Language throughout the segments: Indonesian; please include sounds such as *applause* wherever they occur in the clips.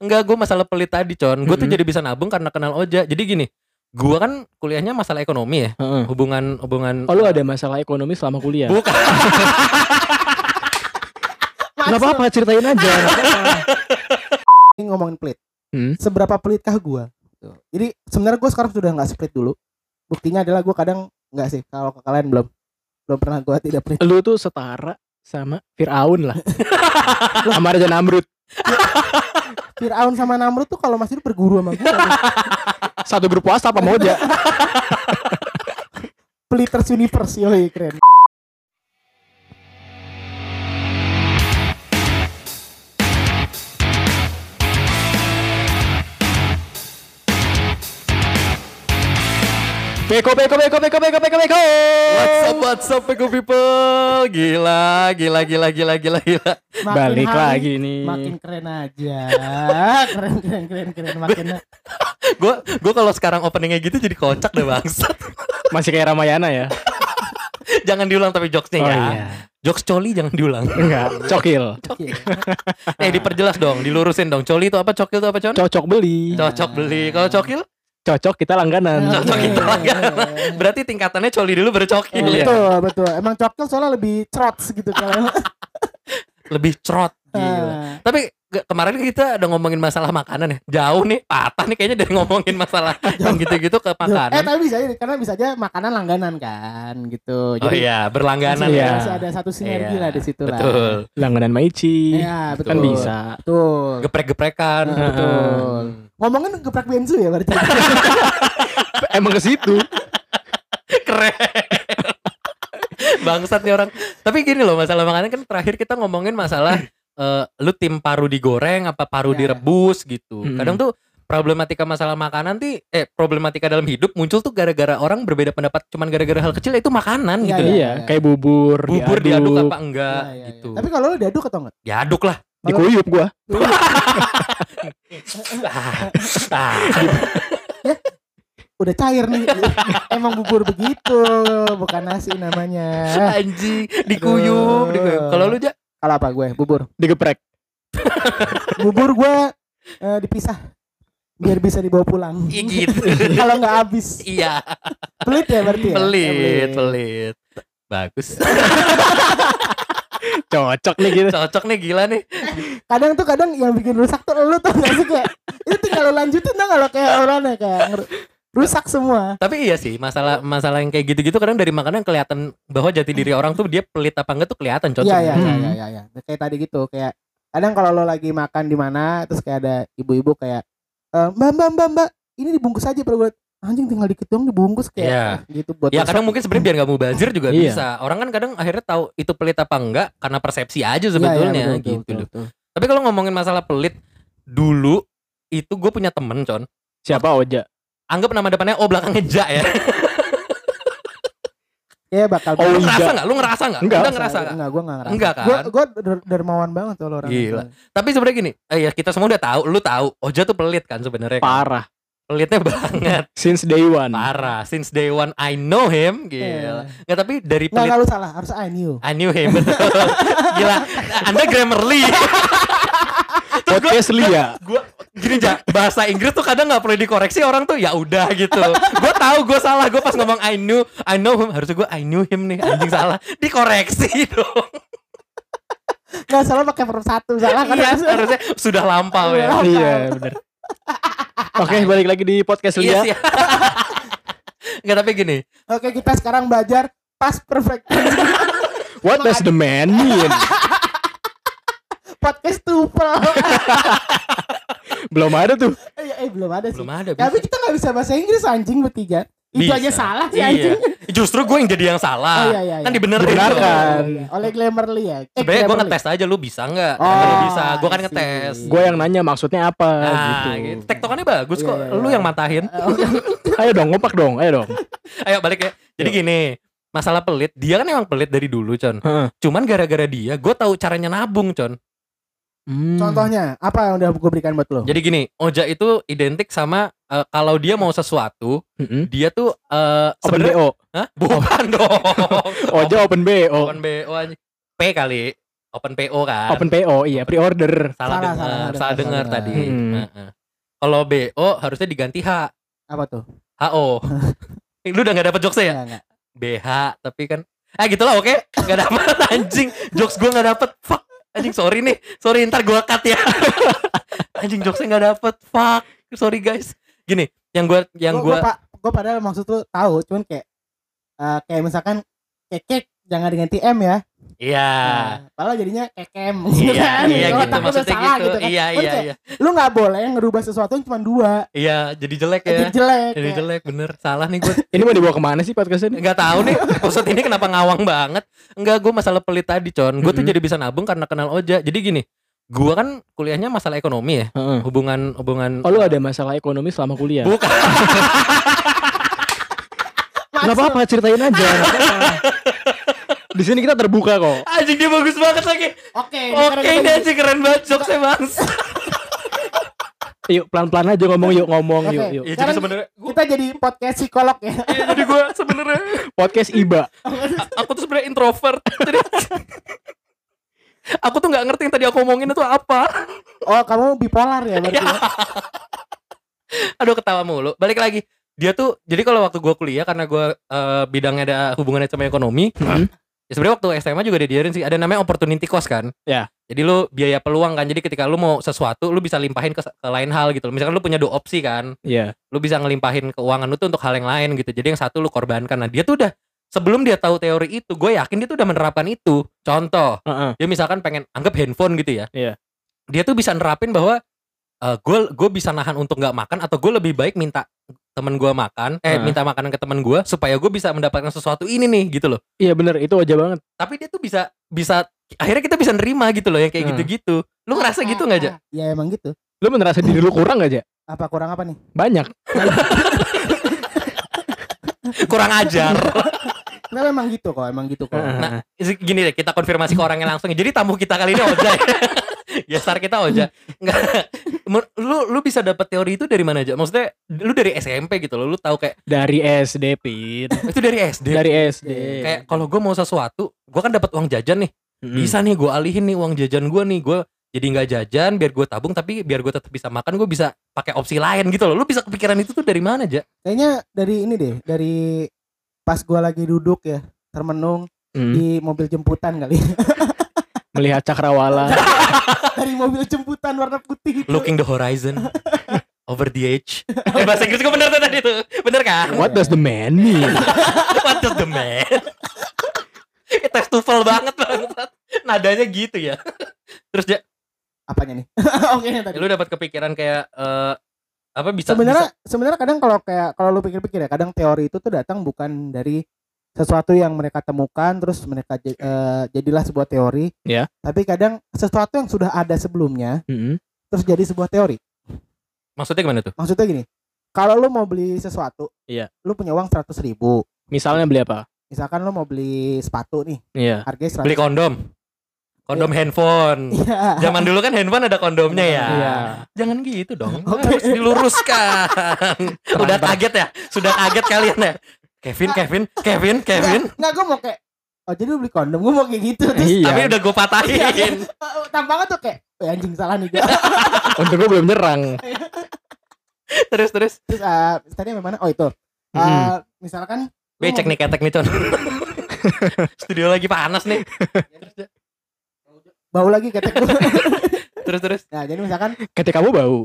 Enggak, gue masalah pelit tadi, Con. Gue tuh jadi bisa nabung karena kenal Oja. Jadi gini, gue kan kuliahnya masalah ekonomi ya. Hubungan hubungan Oh lu ada masalah ekonomi selama kuliah? Bukan. *laughs* Gak apa-apa ceritain aja. Ini ngomongin pelit. Hmm. Seberapa pelitkah gua? Tuh. Jadi sebenarnya gue sekarang sudah nggak split dulu. Buktinya adalah gue kadang nggak sih. Kalau ke kalian belum belum pernah gue tidak pelit. Lu tuh setara sama Fir'aun lah. *laughs* sama Raja Namrud. *laughs* Fir'aun sama Namrud tuh kalau masih berguru sama gue. Satu grup WhatsApp sama Oja. Peliters Universe yoi keren. Beko, beko, beko, beko, beko, beko, beko. What's up, what's up, Peko people? Gila, gila, gila, gila, gila, gila. Makin Balik hari, lagi nih. Makin keren aja. *laughs* Keren keren keren keren makin *laughs* Gue gue kalau sekarang openingnya gitu jadi kocak deh bangsat. *laughs* Masih kayak Ramayana ya? jangan diulang tapi jokesnya Oh ya. iya. Jokes coli jangan diulang. Enggak, cokil. Oke. Eh diperjelas dong, dilurusin dong. Coli itu apa? Cokil itu apa, Con? Cocok beli. Cocok beli. Kalau cokil? Cocok kita langganan. Cocok kita langganan. Berarti tingkatannya coli dulu baru cokil Oh, ya. betul betul. Emang cokil soalnya lebih trots gitu kalau. *laughs* Lebih crot. Gila. Ah. Tapi ge- kemarin kita udah ngomongin masalah makanan ya. Jauh nih, patah nih kayaknya dari ngomongin masalah *laughs* yang gitu-gitu ke Eh makanan. tapi bisa ini karena bisa aja makanan langganan kan gitu. Oh iya, berlangganan masih, Iya. ya. masih ada satu sinergi Iya, lah di situ lah. Betul. Langganan Maici. Iya, betul. Kan bisa. Betul. Geprek-geprekan. Nah, betul. Ngomongin geprek bensu ya berarti. *laughs* Emang ke situ. Keren. Bangsat nih orang. Tapi gini loh, masalah makanan kan terakhir kita ngomongin masalah eh, lu tim paru digoreng apa paru Ya. direbus gitu. Mm-mm. Kadang tuh problematika masalah makanan tuh eh problematika dalam hidup muncul tuh gara-gara orang berbeda pendapat cuman gara-gara hal kecil itu makanan Iya, gitu. iya. Iya, kayak bubur, Bubur diaduk apa enggak Iya, iya, iya. gitu. Tapi kalau lu diaduk atau enggak? Diaduk lah. Dikuyup gua. Ah, ah. Udah cair nih. Emang bubur begitu, bukan nasi namanya. Anjing, dikuyup, dikuyup. Kalau lu aja Kalau apa gue? Bubur. Digeprek. Bubur gue eh, dipisah biar bisa dibawa pulang. gitu. *laughs* Kalau nggak habis. iya, Pelit ya berarti ya? pelit, pelit. Bagus. *laughs* Cocok nih gitu. Cocok nih gila nih. Kadang tuh kadang yang bikin rusak tuh lu tuh gak sih kayak itu tinggal lu lanjutin dah kalau kayak orangnya kayak rusak semua. Tapi iya sih, masalah masalah yang kayak gitu-gitu kadang dari makanan kelihatan bahwa jati diri orang tuh dia pelit apa enggak tuh kelihatan cocok. Iya iya iya Hmm. iya iya. iya. Kayak tadi gitu kayak kadang kalau lo lagi makan di mana terus kayak ada ibu-ibu kayak "Eh, mbak mbak mbak mbak ini dibungkus aja perlu buat anjing tinggal dikit dong dibungkus kayak Iya. "Ah, gitu buat Ya masak." kadang mungkin sebenarnya biar nggak mubazir juga Iya. bisa. Orang kan kadang akhirnya tahu itu pelit apa enggak karena persepsi aja Iya, iya, sebetulnya betul, gitu betul, loh. betul. Tapi kalau ngomongin masalah pelit dulu itu gue punya temen con Siapa Oja? anggap nama depannya oh belakangnya ja ya *laughs* Iya bakal Oh, lu iya. ngerasa nggak lu ngerasa nggak Enggak. Udah ngerasa nggak Enggak, gue enggak ngerasa. Enggak kan? Gue gue der- dermawan banget tuh lo orang. Gila. tapi sebenarnya gini eh, ya kita semua udah tahu lu tahu Oja tuh pelit kan sebenarnya kan? Parah. Pelitnya banget. *laughs* Since day one. parah since day one I know him. Gila. Nggak tapi dari pelit enggak lu salah, harus I knew. I knew him betul. *laughs* Gila anda Grammarly. *laughs* Podcast Lia. gua gini ja bahasa Inggris tuh kadang nggak perlu dikoreksi orang tuh ya udah gitu. Gue tahu gue salah gue pas ngomong I knew I know him harusnya gue I knew him nih anjing salah. Dikoreksi dong. Enggak salah pakai verb satu, salah kan. iya harusnya sudah lampau ya. Iya, bener. Oke, balik lagi di podcast Lia. sih *laughs* nggak tapi gini Oke, kita sekarang belajar past perfect *laughs* What does the man mean? *laughs* podcast tuple. Belum ada tuh. eh, eh, belum ada sih. belum ada Tapi bisa. kita nggak bisa bahasa Inggris anjing bertiga. Itu Bisa. aja salah sih iya. anjing. justru gue yang jadi yang Oh, salah iya, iya, kan iya. dibenerin Dibenarkan. dong. Iya, Oleh Glamorly ya. Eh, sebenarnya gue ngetes aja lu bisa nggak Oh, Kalau lu bisa gue kan ngetes Gue yang nanya maksudnya apa Nah, gitu. gitu. Tektokannya bagus kok. Iya, iya, Lu iya. yang matahin. *laughs* Oke. Ayo dong, ngopak dong. Ayo dong. *laughs* Ayo balik ya. Jadi gini, masalah pelit, dia kan emang pelit dari dulu, Con. Heeh. Cuman gara-gara dia, gue tahu caranya nabung, Con. Hmm. Contohnya apa yang udah gue berikan buat lo? Jadi gini, Oja itu identik sama eh, kalau dia mau sesuatu, Mm-mm. dia tuh eh Open sebenarnya BO. Hah? *laughs* bukan dong. *laughs* Oja open BO. Open BO aja. P kali. open PO kan. Open PO, iya pre-order. salah, Salah, dengar, salah, salah, salah dengar tadi. Hmm. Heeh. Kalau BO harusnya diganti H. Apa tuh? HO. *laughs* Lu udah gak dapet jokesnya ya? Enggak, enggak. BH tapi kan ah gitu lah oke nggak dapet anjing jokes gue nggak dapet fuck anjing sorry nih sorry ntar gue cut ya anjing jokesnya nggak dapet fuck sorry guys gini yang gue yang Gua- gue gua padahal maksud tuh tahu, cuman kayak eh, kayak misalkan kekek jangan diganti M ya. iya Nah, padahal jadinya kekem gitu iya *laughs* kan. iya gitu takutnya maksudnya salah gitu kan. iya iya kayak, iya Lu nggak boleh ngerubah sesuatu yang cuma dua. iya jadi jelek ya Jadi jelek. jadi jelek bener salah nih gue Ini mau dibawa ke mana sih podcast ini? nggak tahu nih episode ini kenapa ngawang banget enggak gue masalah pelit tadi con gue tuh Mm-mm. jadi bisa nabung karena kenal Oja jadi gini gue kan kuliahnya masalah ekonomi ya Heeh. hubungan hubungan Oh lu ada masalah ekonomi selama kuliah? bukan *laughs* Gak apa-apa ceritain aja. apa-apa. Di sini kita terbuka kok. anjing dia bagus banget lagi Oke, Oke sekarang ini anjing keren banget jokesnya bang Yuk pelan-pelan aja ngomong yuk ngomong Oke. yuk yuk. Ya jadi sebenarnya gua- kita jadi podcast psikolog ya. iya, jadi gue sebenarnya Podcast Iba. aku tuh sebenarnya introvert. *laughs* Jadi aku tuh nggak ngerti yang tadi aku ngomongin itu apa. Oh, kamu bipolar ya berarti. ya? *laughs* Aduh ketawa mulu. Balik lagi. Dia tuh jadi kalau waktu gue kuliah karena gue eh, bidangnya ada hubungannya sama ekonomi. Hmm. Ya sebenarnya waktu SMA juga diajarin sih ada namanya opportunity cost kan. Ya. Jadi lu biaya peluang kan. Jadi ketika lu mau sesuatu lu bisa limpahin ke, ke lain hal gitu. Misalkan lu punya dua opsi kan. Iya. lu bisa ngelimpahin keuangan lu tuh untuk hal yang lain gitu. Jadi yang satu lu korbankan. Nah, dia tuh udah sebelum dia tahu teori itu, gue yakin dia tuh udah menerapkan itu. Contoh, Heeh. dia misalkan pengen anggap handphone gitu ya. Iya. Dia tuh bisa nerapin bahwa gue gue bisa nahan untuk nggak makan atau gue lebih baik minta temen gue makan, eh Heeh. minta makanan ke temen gue supaya gue bisa mendapatkan sesuatu ini nih gitu loh. Iya bener itu aja banget. Tapi dia tuh bisa bisa akhirnya kita bisa nerima gitu loh yang kayak Hmm. gitu-gitu. Lu ngerasa gitu nggak aja? Ya emang gitu. Lu merasa diri lu kurang gak aja? Apa kurang apa nih? Banyak. *laughs* Kurang ajar. *laughs* Nah, emang gitu kok, emang gitu kok. Nah, gini deh, kita konfirmasi ke orangnya langsung. Jadi tamu kita kali ini Oja. *laughs* ya. star kita Oja. Enggak. *laughs* Lu lu bisa dapat teori itu dari mana aja? Maksudnya lu dari SMP gitu loh. Lu tahu kayak Dari SD Pin. *laughs* itu dari SD. Dari SD. kayak kalau gue mau sesuatu, gue kan dapat uang jajan nih. Mm-mm. Bisa nih gue alihin nih uang jajan gue nih. Gue jadi nggak jajan biar gue tabung tapi biar gue tetap bisa makan gue bisa pakai opsi lain gitu loh. Lu bisa kepikiran itu tuh dari mana aja? Kayaknya dari ini deh, dari pas gua lagi duduk ya, termenung Mm. di mobil jemputan kali. *laughs* Melihat cakrawala. *laughs* dari mobil jemputan warna putih itu. Looking the horizon. *laughs* Over the edge. Eh, bahasa Inggris gue bener tuh tadi tuh. Bener kan? What does the man mean? What does the man? Tes TOEFL banget banget. Nadanya gitu ya. Terus ya, Apanya nih? Oke yang tadi. lu dapat kepikiran kayak eh, apa bisa Sebenarnya sebenarnya kadang kalau kayak kalau lu pikir-pikir ya, kadang teori itu tuh datang bukan dari sesuatu yang mereka temukan terus mereka j- eh, jadilah sebuah teori. Ya. Tapi kadang sesuatu yang sudah ada sebelumnya Mm-mm. terus jadi sebuah teori. maksudnya gimana tuh? Maksudnya gini, kalau lu mau beli sesuatu, Iya. lu punya uang seratus ribu. Misalnya beli apa? Misalkan lu mau beli sepatu nih, Iya. harganya seratus. Beli kondom. Kondom handphone. Iya. Zaman dulu kan handphone ada kondomnya ya. Iya. Jangan gitu dong. Oke. Harus diluruskan. *laughs* Udah kaget ya? Sudah kaget kalian ya? Kevin, Kevin, Kevin, Kevin. Nggak, gue mau kayak, oh jadi lu beli kondom, gue mau kayak gitu. Terus Iya. Tapi udah gue patahin. eh, tampangnya tuh kayak, "Eh, anjing salah nih gue. *laughs* Untuk gue belum nyerang. *laughs* terus terus. Terus eh, tadi sampai mana? Oh itu. Eh, Mm-mm. misalkan lu Be cek mau- nih ketek nih con. Studio lagi panas nih. Bau lagi ketek gue. *laughs* Terus terus. nah, jadi misalkan Ketika kamu bau.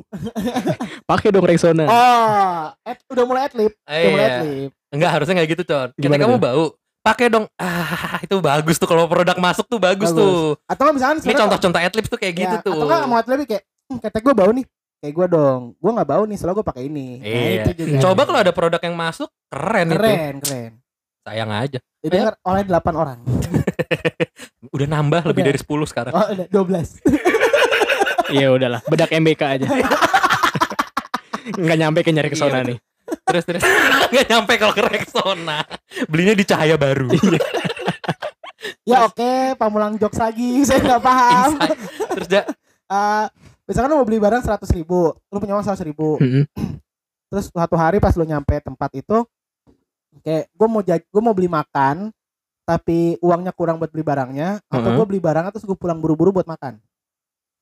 *laughs* Pakai dong Rexona. oh, at, udah mulai adlib, Eh, udah mulai iya. adlib. Enggak harusnya nggak gitu con. Ketika Gimana kamu bau, pakai dong. Ah itu bagus tuh kalau produk masuk tuh bagus, Bagus. tuh. Atau misalkan Ini contoh-contoh adlibs tuh kayak ya, gitu tuh. Atau nggak mau adlib kayak, "Hmm, ketek gue bau nih. Kayak gue dong, gue nggak bau nih, selalu gue pakai ini. Nah, Iya. itu juga. Coba kalau ada produk yang masuk keren, itu. keren, keren. Sayang aja. Didengar oleh 8 orang. *laughs* Udah nambah lebih Udah. dari 10 sekarang. Oh, udah 12. Iya udahlah. Bedak MBK aja. Nggak nyampe ke nyari ke sana Iya. nih. Terus terus *laughs* nggak nyampe kalau ke Rexona. Belinya di Cahaya Baru. *laughs* ya oke, pamulang jokes lagi. Saya nggak paham. Terus ja, Eh, misalkan lu mau beli barang 100 ribu, lu punya uang 100 ribu. Mm-mm. Terus suatu hari pas lu nyampe tempat itu, kayak gue mau gue mau beli makan, tapi uangnya kurang buat beli barangnya atau Heeh. gue beli barangnya terus gue pulang buru-buru buat makan.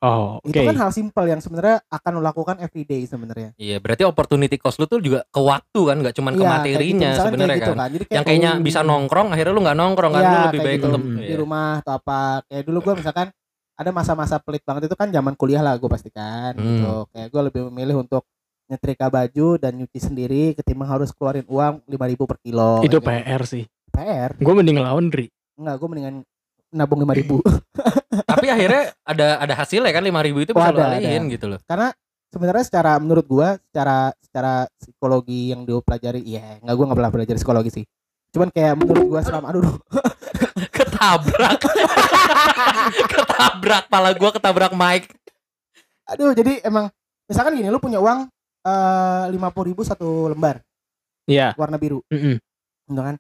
Oh, oke. Itu kan hal simpel yang sebenarnya akan lo lakukan everyday sebenarnya. Iya, berarti opportunity cost lu tuh juga ke waktu kan, nggak cuman ke gitu. materinya Misalkan sebenarnya kayak gitu kan. Jadi kayak Yang kayaknya bisa nongkrong, akhirnya lu nggak nongkrong kan, Iya, lu lebih baik gitu. untuk Hmm. di iya. rumah atau apa. Kayak dulu gue misalkan ada masa-masa pelit banget itu kan zaman kuliah lah gue pastikan Hmm. gitu. Kayak gue lebih memilih untuk nyetrika baju dan nyuci sendiri ketimbang harus keluarin uang 5000 per kilo. Itu Kayak gitu. PR sih. PR. Gue mending laundry. Enggak, gue mendingan nabung 5000 *laughs* Tapi akhirnya ada ada hasilnya kan 5000 itu Oh, bisa lu ada, alihin gitu loh. karena sebenarnya secara menurut gua secara secara psikologi yang dia pelajari ya nggak gua nggak pernah belajar psikologi sih cuman kayak menurut gua selama aduh aduh, *laughs* Ketabrak. *laughs* ketabrak pala gua ketabrak mic. aduh jadi emang misalkan gini lu punya uang eh, lima puluh ribu satu lembar Iya. warna biru Mm-mm. gitu kan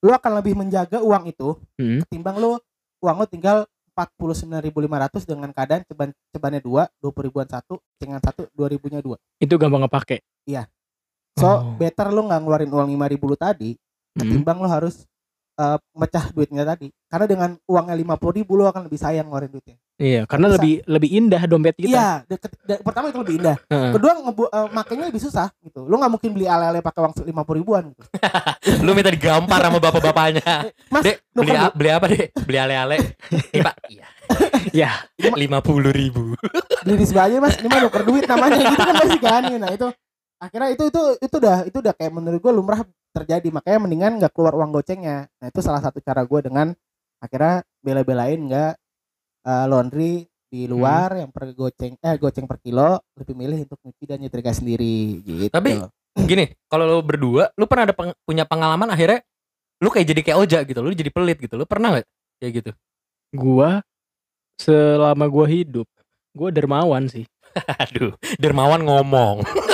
lu akan lebih menjaga uang itu Mm. ketimbang lu uang lu tinggal 49.500 dengan keadaan ceban cebannya dua, 20 ribuan satu, dengan satu, dua ribunya dua. Itu gampang ngepake. So Oh. better lu nggak ngeluarin uang 5.000 lu tadi, Mm. ketimbang lu harus eh, mecah duitnya tadi. Karena dengan uangnya 50 ribu lu akan lebih sayang ngeluarin duitnya. Iya, karena Bisa. lebih lebih indah dompet kita. Iya, de- ke- de- pertama itu lebih indah. Kedua ngebu eh, makanya lebih susah gitu. Lu nggak mungkin beli ale-ale pakai uang 50 ribuan gitu. *laughs* Lu minta digampar sama bapak-bapaknya. *laughs* Mas, Dek, beli, nuker a- beli apa dek? Beli ale-ale. Nih *laughs* pak, iya. Ya. Lima puluh ribu. beli di sebelah aja mas ini mah nuker duit namanya gitu kan pasti kan nah itu akhirnya itu itu itu udah itu udah kayak menurut gue lumrah terjadi makanya mendingan nggak keluar uang gocengnya nah itu salah satu cara gue dengan akhirnya bela-belain nggak eh, laundry di luar yang per goceng eh goceng per kilo lebih milih untuk nyuci dan nyetrika sendiri gitu Tapi- Gini, kalau lu berdua, lu pernah ada peng- punya pengalaman akhirnya lu kayak jadi kayak Oja gitu, lu jadi pelit gitu. Lu pernah nggak kayak gitu? Gua selama gua hidup, gua dermawan sih. *laughs* Aduh, dermawan ngomong, *laughs*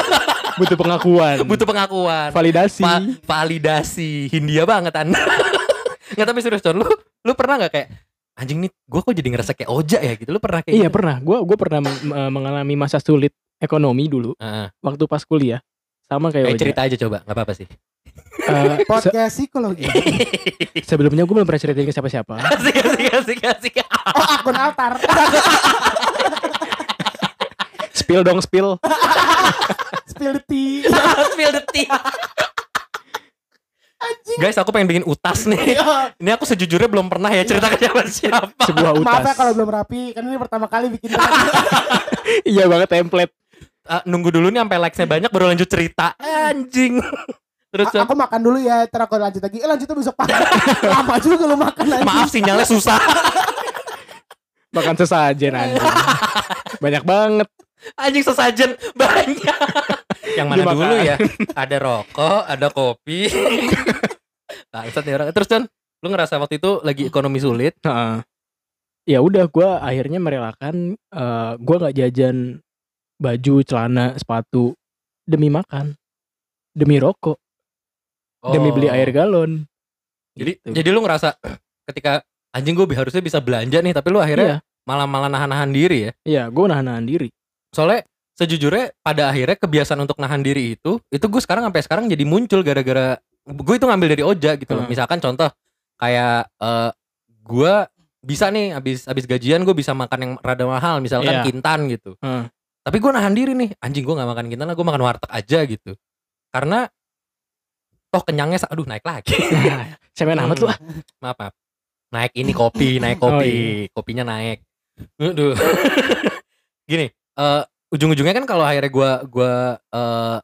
Butuh pengakuan. *laughs* butuh pengakuan, validasi. Va- validasi, Hindia banget anda. *laughs* Nggak tapi serius Con, lu lu pernah nggak kayak anjing nih, gua kok jadi ngerasa kayak Oja ya gitu? Lu pernah kayak Iya gitu? pernah. Gua gua pernah meng- eh, mengalami masa sulit ekonomi dulu Heeh. waktu pas kuliah. Sama kayak Kayak Oja. cerita aja coba, nggak apa-apa sih. Eh, se- podcast psikologi *laughs* sebelumnya gue belum pernah ceritain ke siapa-siapa. asik, asik, asik, asik. oh akun altar spill dong spill. *laughs* spill the tea *laughs* Spill the tea. Guys, aku pengen bikin utas nih. *laughs* Ini aku sejujurnya belum pernah ya cerita ke siapa siapa. Sebuah utas. maaf ya kalau belum rapi kan ini pertama kali bikin iya banget template. Ah, nunggu dulu nih sampai likes-nya banyak baru lanjut cerita. Anjing. Terus A- aku makan dulu ya ntar aku lanjut lagi eh lanjutnya besok pagi lama juga lu makan anjing. maaf sinyalnya susah. Makan sesajen anjing. Banyak banget. Anjing sesajen banyak. Yang mana Dimakan. dulu ya? Ada rokok, ada kopi. *laughs* Bangsat nih orang. Terus Con, lu ngerasa waktu itu lagi ekonomi sulit. Heeh. Ya udah gua akhirnya merelakan eh, gua nggak jajan baju, celana, sepatu demi makan. Demi rokok, demi beli Oh. air galon. Jadi Gitu. jadi lu ngerasa ketika anjing gue harusnya bisa belanja nih, tapi lu akhirnya Iya, malah malah nahan-nahan diri ya. iya, gue nahan-nahan diri. Soalnya sejujurnya pada akhirnya kebiasaan untuk nahan diri itu itu gue sekarang sampai sekarang jadi muncul gara-gara gue itu ngambil dari Oja gitu loh. Hmm. Misalkan contoh kayak eh gue bisa nih habis habis gajian gue bisa makan yang rada mahal misalkan Iya. kintan gitu. Hmm. Tapi gue nahan diri nih anjing gue nggak makan kintan lah gue makan warteg aja gitu. Karena toh kenyangnya aduh naik lagi. *laughs* Cemen amat lu ah. maaf maaf. Naik ini kopi, naik *laughs* Oh, kopi, kopinya naik. Aduh. *laughs* Gini, eh ujung-ujungnya kan kalau akhirnya gua gua eh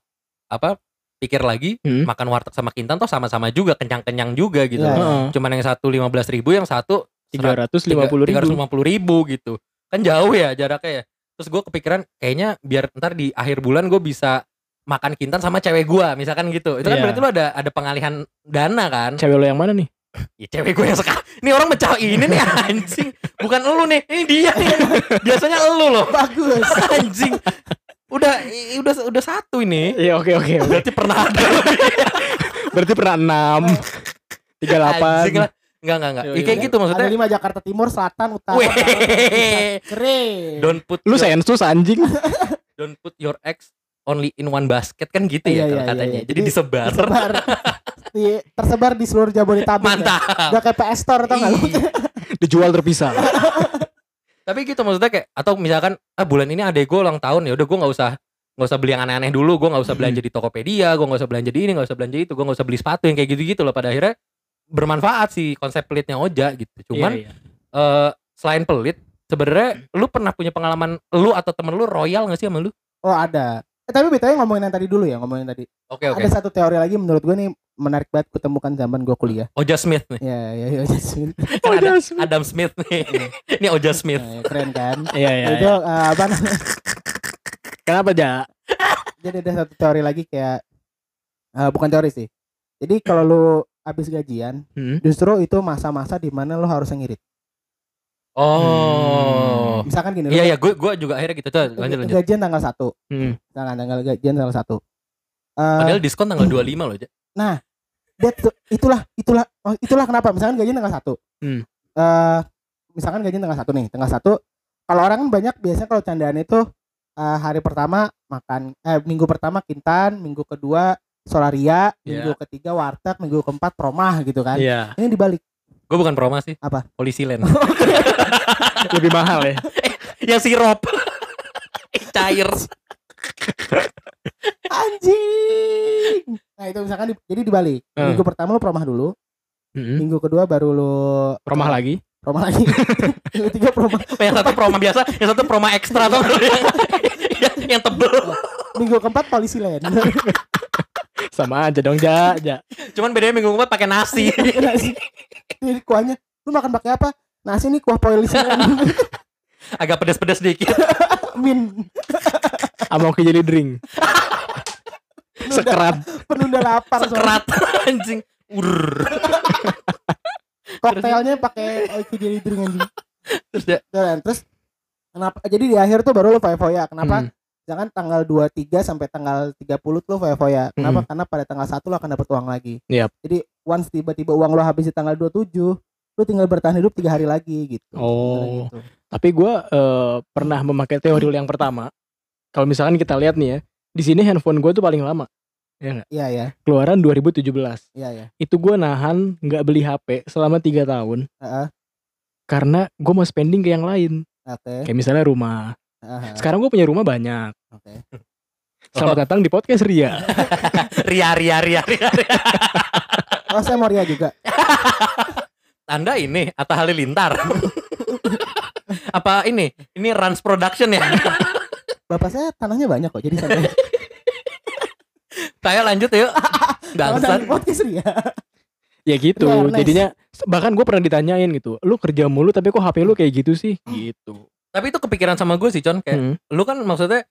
apa pikir lagi Hmm. makan warteg sama kintan toh sama-sama juga kenyang-kenyang juga gitu. Iya. Heeh. Cuman yang satu lima belas ribu, yang satu Tiga ratus lima puluh tiga ratus ribu. lima puluh ribu gitu. Kan jauh ya jaraknya ya. Terus gue kepikiran kayaknya biar ntar di akhir bulan gue bisa makan kintan sama cewek gua misalkan gitu. Itu kan Iya. berarti lu ada ada pengalihan dana kan? Cewek lo yang mana nih? Ya cewek gue yang sekarang. Ini orang mecah ini nih anjing. Bukan elu nih Ini dia nih. Biasanya elu loh. Bagus. *laughs* Anjing. Udah udah udah satu ini. Iya oke oke. Berarti pernah ada. Berarti pernah enam, tiga Anjing delapan. lah. Enggak enggak enggak. Iya, Ya, Kayak iya. gitu maksudnya. Ada lima Jakarta Timur Selatan Utara. Keren. Don't put Lu sensus anjing. Don't put your ex Only in one basket. Kan gitu Iya, ya iya, katanya. iya, iya. Jadi Jadi disebar. Sebar. *laughs* di tersebar di seluruh Jabodetabek. ya. Mantap. Udah kayak PS Store tau gak lu? Dijual terpisah. *laughs* Tapi gitu maksudnya kayak atau misalkan ah bulan ini adek gue ulang tahun ya udah gue nggak usah nggak usah beli yang aneh-aneh dulu gue nggak usah belanja di Tokopedia gue nggak usah belanja di ini nggak usah belanja itu gue nggak usah beli sepatu yang kayak gitu-gitu loh pada akhirnya bermanfaat sih konsep pelitnya Oja gitu cuman Iya, iya. eh selain pelit sebenarnya lu pernah punya pengalaman lu atau temen lu royal gak sih sama lu Oh ada. Eh, tapi BTW ngomongin yang tadi dulu ya, ngomongin tadi. oke oke Ada satu teori lagi menurut gue nih menarik banget kutemukan zaman gue kuliah. Oja Smith nih Ya, ya, ya, Jasmine. *laughs* kan ada Oja Smith. Adam Smith nih *laughs* ini Oja Smith Nah, keren kan? Iya, iya, itu iya. eh, apa namanya? Kenapa, Ja? *laughs* Jadi ada satu teori lagi kayak eh, bukan teori sih. Jadi kalau lu habis gajian, Hmm? justru itu masa-masa di mana lu harus ngirit. Oh Misalkan gini, iya iya gue gue juga akhirnya gitu tuh lanjut lanjut gajian tanggal 1. Hmm. Tanggal tanggal gajian tanggal 1. Eh, padahal diskon tanggal 25 loh Ja. That, itulah itulah oh, itulah kenapa misalkan gajian tanggal satu Hmm. Eh, misalkan gajian tanggal satu nih tanggal satu kalau orang kan banyak biasanya kalau candaan itu eh, hari pertama makan eh minggu pertama kintan minggu kedua solaria minggu ketiga warteg minggu keempat promah gitu kan Iya. ini dibalik gue bukan promo sih. Apa? polisi land *laughs* *laughs* Lebih mahal ya. yang sirup. *laughs* Cair. Anjing. Nah itu misalkan di- jadi dibalik Eh. minggu pertama lu promah dulu. Hmm. minggu kedua baru lu Promah lagi. promah lagi. Minggu ketiga promah. Yang satu promo biasa yang satu promo ekstra tuh yang, yang tebel. Minggu keempat polisi lain Sama aja dong, Ja. Ja. cuman bedanya minggu keempat pakai nasi nasi ini kuahnya lu makan pakai apa nasi nih kuah polisi lain agak pedes-pedes dikit min Sama oke jadi drink. Sekerat. penunda lapar sekerat anjing Urr. koktailnya pakai oiki jadi drink anjing terus dia Dan terus kenapa jadi di akhir tuh baru lu foya-foya kenapa Hmm. Jangan tanggal 23 sampai tanggal 30 tuh foya-foya kenapa Hmm. karena pada tanggal 1 lu akan dapat uang lagi Yap. jadi once tiba-tiba uang lu habis di tanggal 27 lu tinggal bertahan hidup tiga hari lagi gitu Oh. gitu. Tapi gue pernah memakai teori yang pertama. Kalau misalkan kita lihat nih ya, di sini handphone gue tuh paling lama. iya ya Keluaran 2017. iya ya Itu gue nahan nggak beli HP selama tiga tahun Heeh. karena gue mau spending ke yang lain. oke Kayak misalnya rumah. Heeh. Sekarang gue punya rumah banyak. oke Selamat datang di podcast Ria. *laughs* ria ria ria ria, ria. oh saya mau ria juga *laughs* anda ini Atta Halilintar *laughs* apa ini ini Rans Production ya bapak saya tanahnya banyak kok jadi santai saya lanjut yuk bangsat podcast ria ya gitu. Ria Ernest. Jadinya bahkan gue pernah ditanyain gitu. Lu kerja mulu tapi kok HP lu kayak gitu sih? Gitu. Tapi itu kepikiran sama gue sih Con kayak Hmm. lu kan maksudnya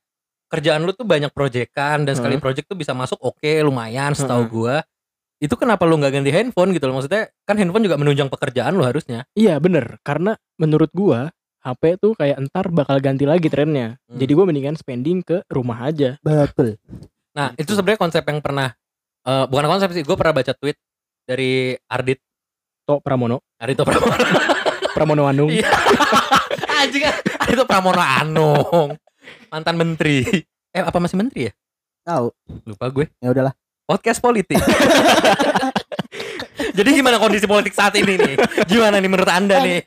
kerjaan lu tuh banyak proyekan dan sekali Hmm. project tuh bisa masuk oke lumayan setahu Hmm. gua itu kenapa lu nggak ganti handphone gitu loh maksudnya kan handphone juga menunjang pekerjaan lu harusnya Iya bener Karena menurut gua HP tuh kayak entar bakal ganti lagi trennya. Hmm. Jadi gue mendingan spending ke rumah aja. betul nah itu sebenarnya konsep yang pernah eh, bukan konsep sih gue pernah baca tweet dari Ardit Tok Pramono, Ardito Pramono Pramono Anung. Iya. *laughs* anjing Ardito Pramono Anung mantan menteri. Eh apa masih menteri ya? Tahu. Lupa gue. Ya udahlah. Podcast politik. *laughs* Jadi gimana kondisi politik saat ini nih? Gimana nih menurut anda nih?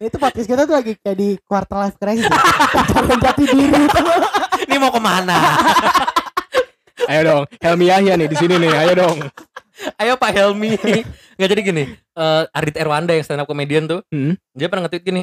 itu podcast kita tuh lagi kayak di quarter life crisis. Pencarian jati diri. Itu ini mau ke mana? Ayo dong, Helmi Yahya nih di sini nih. Ayo dong. ayo Pak Helmi. Nggak jadi gini eh Ardit Erwanda yang stand up comedian tuh Hmm. dia pernah nge-tweet gini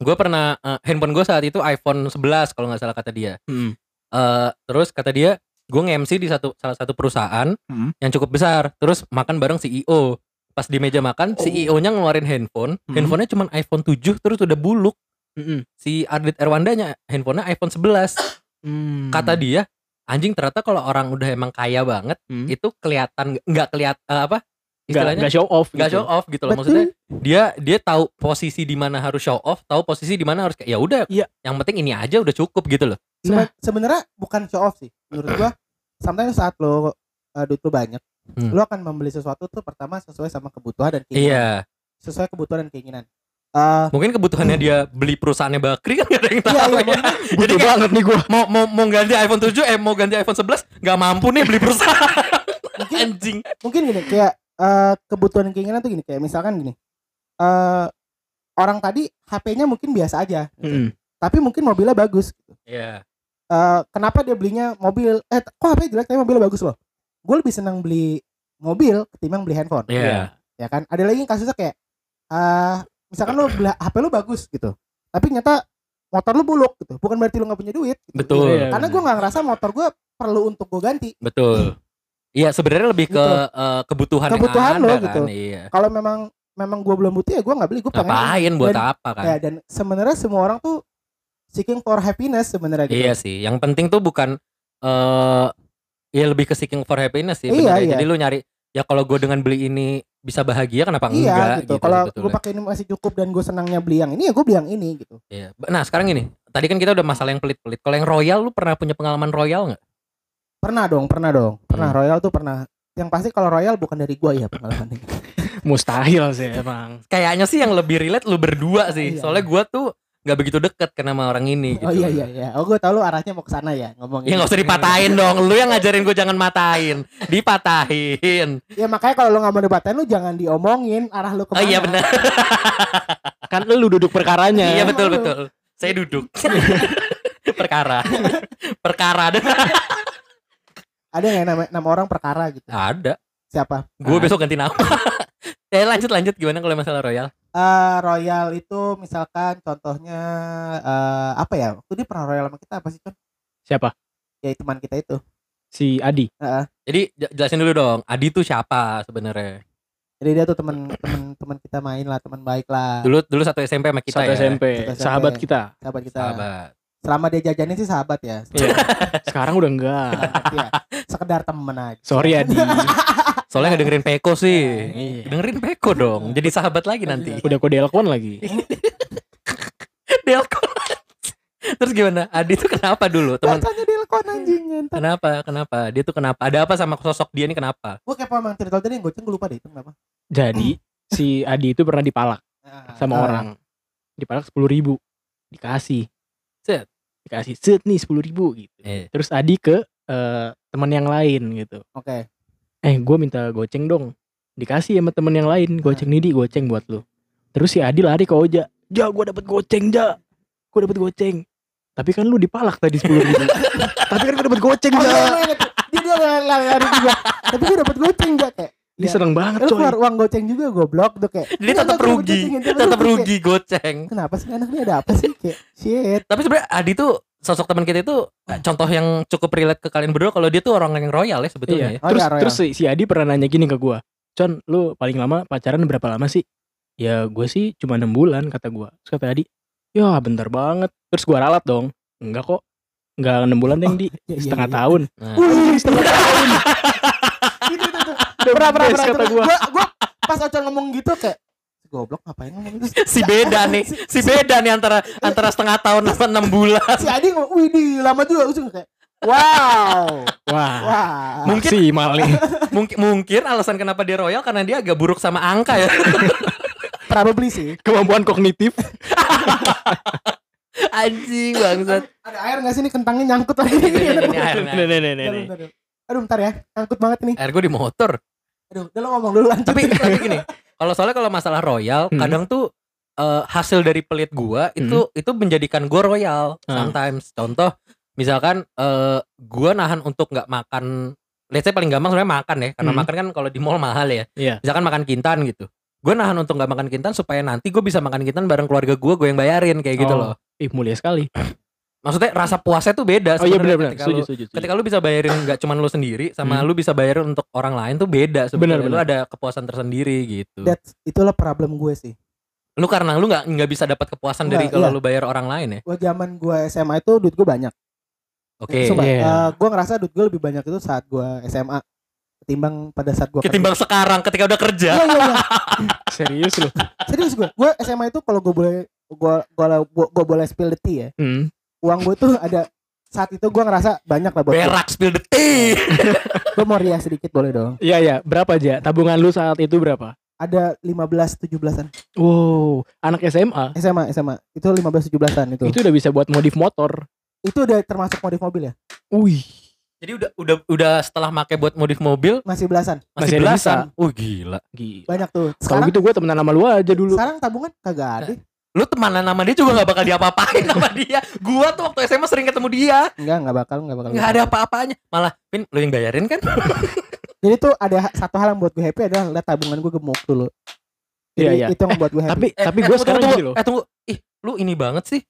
gue pernah eh, handphone gue saat itu iPhone 11 kalau nggak salah kata dia Hmm. Eh, terus kata dia gue nge-MC di satu salah satu perusahaan Hmm. yang cukup besar terus makan bareng CEO pas di meja makan CEO-nya ngeluarin handphone Hmm. handphonenya cuma iPhone 7 terus udah buluk Mm-mm. si Ardit Erwandanya handphonenya iPhone 11 Hmm. kata dia anjing ternyata kalau orang udah emang kaya banget Hmm. itu kelihatan nggak kelihatan apa Istilahnya nggak show off. nggak gitu. show off gitu loh Betul. maksudnya dia dia tahu posisi di mana harus show off tahu posisi di mana harus kayak ya udah Iya. yang penting ini aja udah cukup gitu loh Sebe- sebenarnya bukan show off sih menurut gua sometimes saat lo uh, duit lo banyak Hmm. lo akan membeli sesuatu tuh pertama sesuai sama kebutuhan dan keinginan iya sesuai kebutuhan dan keinginan Eh, mungkin kebutuhannya dia beli perusahaannya Bakri kan *laughs* gak ada yang tahu Iya, iya, ya. jadi kayak banget nih gue. mau mau mau ganti iPhone 7 eh mau ganti iPhone 11 nggak mampu nih beli perusahaan mungkin *laughs* Anjing. mungkin gini kayak eh, kebutuhan keinginan tuh gini kayak misalkan gini eh orang tadi HP-nya mungkin biasa aja Mm. tapi mungkin mobilnya bagus gitu. Iya. Eh, kenapa dia belinya mobil eh kok HP jelek tapi mobilnya bagus loh gue lebih senang beli mobil ketimbang beli handphone Iya. ya kan ada lagi kasusnya kayak eh misalkan lu beli HP lu bagus gitu tapi ternyata motor lu buluk gitu bukan berarti lu nggak punya duit gitu. Betul. Iya. karena gue nggak ngerasa motor gue perlu untuk gue ganti Betul. Iya, sebenarnya lebih ke Gitu. eh, kebutuhan, Kebutuhan yang lo, ada gitu. kan. Iya. kalau memang memang gue belum butuh ya gue nggak beli gue pengen Ngapain buat dan, apa kan? ya, dan sebenarnya semua orang tuh seeking for happiness sebenarnya gitu Iya sih. Yang penting tuh bukan eh ya lebih ke seeking for happiness sih. Iya, bener ya. iya. Jadi lu nyari ya kalau gue dengan beli ini bisa bahagia kenapa iya enggak gitu, kalau gue sebetulnya. pakai ini masih cukup dan gue senangnya beli yang ini ya gue beli yang ini gitu Iya. Nah sekarang gini, tadi kan kita udah masalah yang pelit-pelit. Kalau yang royal, lu pernah punya pengalaman royal nggak? Pernah dong pernah dong pernah Hmm. royal tuh pernah yang pasti kalau royal bukan dari gue ya pengalamannya *laughs* Mustahil sih emang. Kayaknya sih yang lebih relate lu berdua sih. Iya. Soalnya gua tuh nggak begitu deket karena sama orang ini. Gitu. oh iya iya iya oh gue tau lu arahnya mau ke sana ya ngomongin Ya nggak usah dipatahin dong. Lu yang ngajarin gue jangan matain. Dipatahin. ya makanya kalau lu nggak mau dipatahin lu jangan diomongin arah lu Oh ke mana iya benar. *laughs* Kan lu duduk perkaranya. Iya betul betul. Saya duduk. *laughs* Perkara. Perkara ada. nggak nama, nama orang perkara gitu Ada. siapa Gue Ah. besok ganti nama. Ya *laughs* lanjut lanjut gimana kalau masalah royal? Eh, royal itu misalkan contohnya eh apa ya waktu dia pernah royal sama kita apa sih Con? Siapa? ya teman kita itu Si Adi. Jadi j- jelasin dulu dong. Adi tuh siapa sebenarnya? jadi dia tuh teman teman teman kita main lah teman baik lah Dulu dulu satu SMP sama kita Satu ya. SMP. Satu SMP. Sahabat kita. sahabat kita Sahabat. Selama dia jajanin sih sahabat ya Iya. Sekarang udah enggak. Sahabat, ya. sekedar temen aja Sorry Adi. *laughs* Soalnya nggak dengerin Peko sih. Iya. Dengerin Peko dong. Jadi sahabat lagi nanti. Udah kode Elkon lagi. *laughs* Delco. Terus gimana? Adi tuh kenapa dulu? Teman Bacanya Delcon anjing kenapa? Kenapa? Dia tuh kenapa? Ada apa sama sosok dia nih kenapa? Gue kayak emang cerita tadi yang goceng gue lupa deh itu kenapa. Jadi si Adi itu pernah dipalak sama Ah, orang. Dipalak sepuluh ribu. Dikasih. Set. Dikasih set nih sepuluh ribu gitu. Eh. Terus Adi ke eh, teman yang lain gitu. Oke. Eh gue minta goceng dong. Dikasih sama temen yang lain. Goceng nih di goceng buat lu. Terus si Adi lari ke Oja. Ja gue dapet goceng ja. Gue dapet goceng. Tapi kan lu dipalak tadi sepuluh ribu. *laughs* Tapi kan gue dapet goceng ja. Dia dia lari- juga. Tapi gue dapet goceng gak kayak. Dia ya, seneng banget Lu coy. keluar uang goceng juga goblok tuh kayak. Jadi "Enggak, tetap gua rugi. gocengin." Dia Tetap rugi goceng. Kenapa sih anak ini ada apa sih kayak shit. Tapi sebenarnya Adi tuh sosok teman kita itu eh, contoh yang cukup relate ke kalian berdua kalau dia tuh orang yang royal ya sebetulnya Iya. ya. Oh, Terus iya, Royal. terus si, si Adi pernah nanya gini ke gua. Con, lu paling lama pacaran berapa lama sih? Ya gue sih cuma enam bulan kata gua. Terus kata Adi, ya bentar banget. Terus gua ralat dong. Enggak kok. Enggak enam bulan yang di Iya, iya, setengah iya. tahun. Nah, Wih, setengah tahun. Pernah, pernah, pernah. kata. Gua, gua pas Ocon ngomong gitu kayak goblok ngapain ngomong gitu. si beda *laughs* nih, si beda nih antara antara setengah tahun sama enam bulan. Si Adi ngomong, wih di lama juga. Gua kayak, wow. Wah. Wah. Mungkin Si Mali. *laughs* mungkin mungkin alasan kenapa dia royal karena dia agak buruk sama angka ya. *laughs* Probably sih. Kemampuan kognitif. Anjing bangsat. Ada air gak sih ini kentangnya nyangkut lagi. Ini, air. Nih nih nih nih. Aduh bentar ya, nyangkut banget nih. Air gue di motor. Aduh, udah lo ngomong dulu lanjut. Tapi tapi gini, kalau soalnya kalau masalah royal, Hmm. kadang tuh eh, hasil dari pelit gua itu itu menjadikan gua royal Hmm. sometimes. Contoh, misalkan eh gua nahan untuk nggak makan let's say paling gampang sebenarnya makan ya karena Hmm. makan kan kalau di mall mahal ya Iya. misalkan makan kintan gitu gue nahan untuk nggak makan kintan supaya nanti gue bisa makan kintan bareng keluarga gue gue yang bayarin kayak gitu Oh. loh Ih mulia sekali. Maksudnya rasa puasnya tuh beda Oh iya sebenarnya benar benar. ketika Setuju lu- setuju. setuju. ketika lu bisa bayarin nggak cuma lu sendiri sama Hmm. lu bisa bayarin untuk orang lain tuh beda sebenarnya Benar, lu ada kepuasan tersendiri gitu That's, itulah problem gue sih. lu karena lu nggak nggak bisa dapat kepuasan dari Nggak, kalau iya. lu bayar orang lain ya Gue zaman gue SMA itu duit gue banyak. oke Sumpah, Iya. eh, gue ngerasa duit gue lebih banyak itu saat gue SMA ketimbang pada saat gue ketimbang sekarang ketika udah kerja Iya iya iya. *laughs* Serius lu. Serius gue. Gue SMA itu kalau gue boleh gue gue gue boleh spill the tea ya. Hmm. Uang gue tuh ada saat itu gue ngerasa banyak lah buat gue. berak spill the tea *laughs* Gue mau riah sedikit boleh dong. Iya iya. Berapa aja? Tabungan lu saat itu berapa? Ada 15 17-an. Wow. Anak SMA. SMA SMA. Itu 15 17-an itu. Itu udah bisa buat modif motor. Itu udah termasuk modif mobil ya? Wih. Jadi udah udah udah setelah make buat modif mobil Masih belasan. masih, belasan. Oh gila. Gila. Banyak tuh. Kalau Sekarang gitu gue temenan sama lu aja dulu. sekarang tabungan kagak ada. Lu temanan sama dia juga gak bakal diapa-apain sama dia. Gua tuh waktu SMA sering ketemu dia. Enggak, enggak bakal, enggak bakal. Nggak ada apa-apanya. Malah, Pin, lu yang bayarin kan? *laughs* Jadi tuh ada satu hal yang buat gue happy adalah lihat tabungan gue gemuk dulu. Jadi Iya, iya. itu yang buat gue happy. Tapi Eh, tapi eh, gue tunggu, sekarang tunggu, gini loh. Eh tunggu. Ih, lu ini banget sih.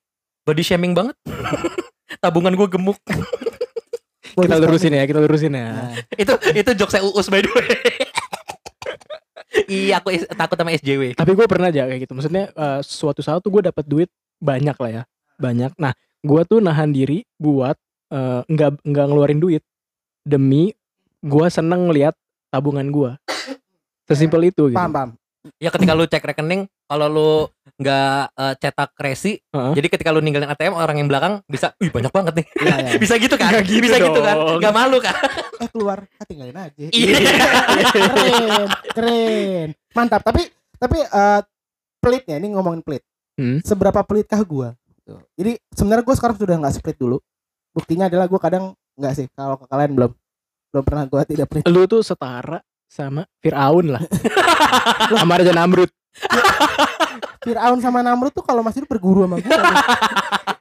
Body shaming banget. *laughs* Tabungan gue gemuk. Kita lurusin ya, kita lurusin ya. Nah, itu itu jokes saya uus by the way. Iya, aku is- takut sama SJW. Tapi gue pernah aja kayak gitu. Maksudnya eh, suatu saat tuh gue dapat duit banyak lah ya, banyak. Nah, gue tuh nahan diri buat eh, nggak nggak ngeluarin duit demi gue seneng ngeliat tabungan gue. Sesimpel itu gitu. paham, paham. Ya ketika lu cek rekening, kalau lu nggak eh, cetak resi, Heeh. jadi ketika lu ninggalin ATM orang yang belakang bisa, wih banyak banget nih. Iya, iya. bisa gitu kan? Nggak gitu bisa gitu kan? dong. Gak malu kan? Eh keluar, ah, tinggalin aja. Iya. keren, keren. Mantap. Tapi tapi eh pelitnya ini ngomongin pelit. Hmm. Seberapa pelitkah gua? Tuh. Jadi sebenarnya gue sekarang sudah nggak split dulu. Buktinya adalah gue kadang nggak sih. Kalau ke kalian belum belum pernah gue tidak pelit. Lu tuh setara sama Fir'aun lah. *laughs* sama Raja Namrud. Fir'aun sama Namrud tuh kalau masih itu berguru sama gue.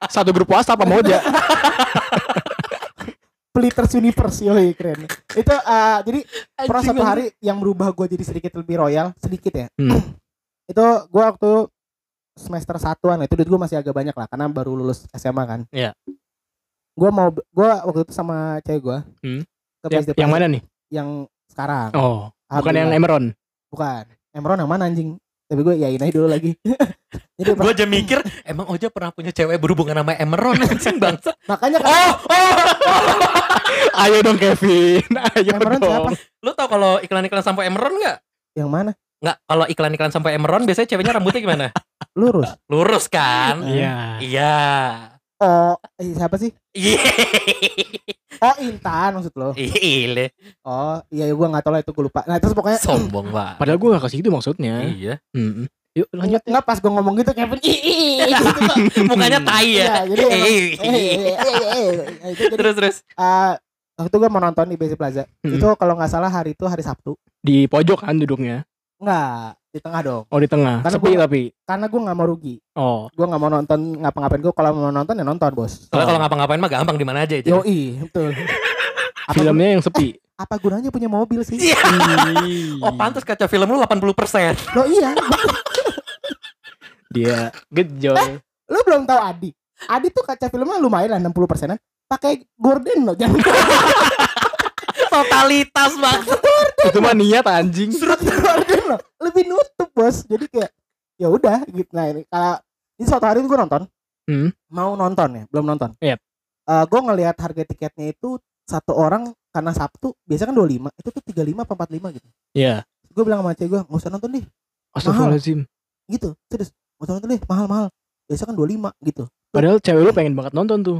Satu berpuasa apa mau aja. Peliters Universe yoi keren. Itu eh, jadi pernah satu hari yang berubah gue jadi sedikit lebih royal sedikit ya. Hmm. *clears throat* itu gue waktu semester satuan itu duit gue masih agak banyak lah karena baru lulus SMA kan. Iya. Gue mau gue waktu itu sama cewek gue. Hmm. Ke yang, PSD yang mana nih? Yang sekarang. Oh, bukan yang. Emeron. Bukan. Emron yang mana anjing? Tapi gue yain aja dulu lagi. *laughs* Jadi Gue aja mikir, emang Oja pernah punya cewek berhubungan sama Emeron *laughs* anjing bangsa. makanya kan Oh, oh. *laughs* Ayo dong Kevin. Ayo Emeron dong. siapa? Lu tau kalau iklan-iklan sampo Emeron nggak? Yang mana? Nggak, kalau iklan-iklan sampo Emeron biasanya ceweknya rambutnya gimana? Lurus. Lurus kan? Iya. Iya. Oh, eh, siapa sih? Iya. Oh, Intan maksud lo. Ile. Oh, iya gue nggak tahu lah itu gue lupa. Nah, terus pokoknya Sombong banget. Padahal gue gak kasih itu maksudnya. Iya. Hmm. Yuk lanjut. Enggak pas gue ngomong gitu Kevin gitu *laughs* kok. Mukanya tai ya. Iya, jadi emang- Terus terus. eh, waktu itu gue mau nonton di BC Plaza. Hmm. Itu kalau nggak salah hari itu hari Sabtu. Di pojok kan duduknya. Enggak, di tengah dong. Oh di tengah. Karena Sepi gua- tapi. Karena gue nggak mau rugi. Oh. Gue nggak mau nonton ngapa-ngapain gue. Kalau mau nonton ya nonton bos. Soalnya kalau ngapa-ngapain mah gampang di mana aja itu. Yoi, betul. *laughs* Apa, gun- Filmnya yang sepi. apa gunanya punya mobil sih? Iya. Oh pantas kaca film lu 80%. Lo iya, betul. *laughs* Dia gejol. lo belum tahu Adi. Adi tuh kaca filmnya lumayan lah 60 persenan. Pakai gorden lo, jangan *laughs* Totalitas banget. Itu mah niat anjing. lo. Lebih nutup bos. Jadi kayak ya udah gitu. Nah ini kalau ini suatu hari gue nonton. Hmm. Mau nonton ya, belum nonton. Yep. Eh gue ngelihat harga tiketnya itu satu orang karena Sabtu biasanya kan 25 itu tuh 35 apa 45 gitu. Iya. Gue bilang sama cewek gue nggak usah nonton deh Astagfirullahaladzim. gitu serius nggak usah nonton deh mahal-mahal biasa kan 25 gitu Padahal cewek lu pengen banget nonton tuh.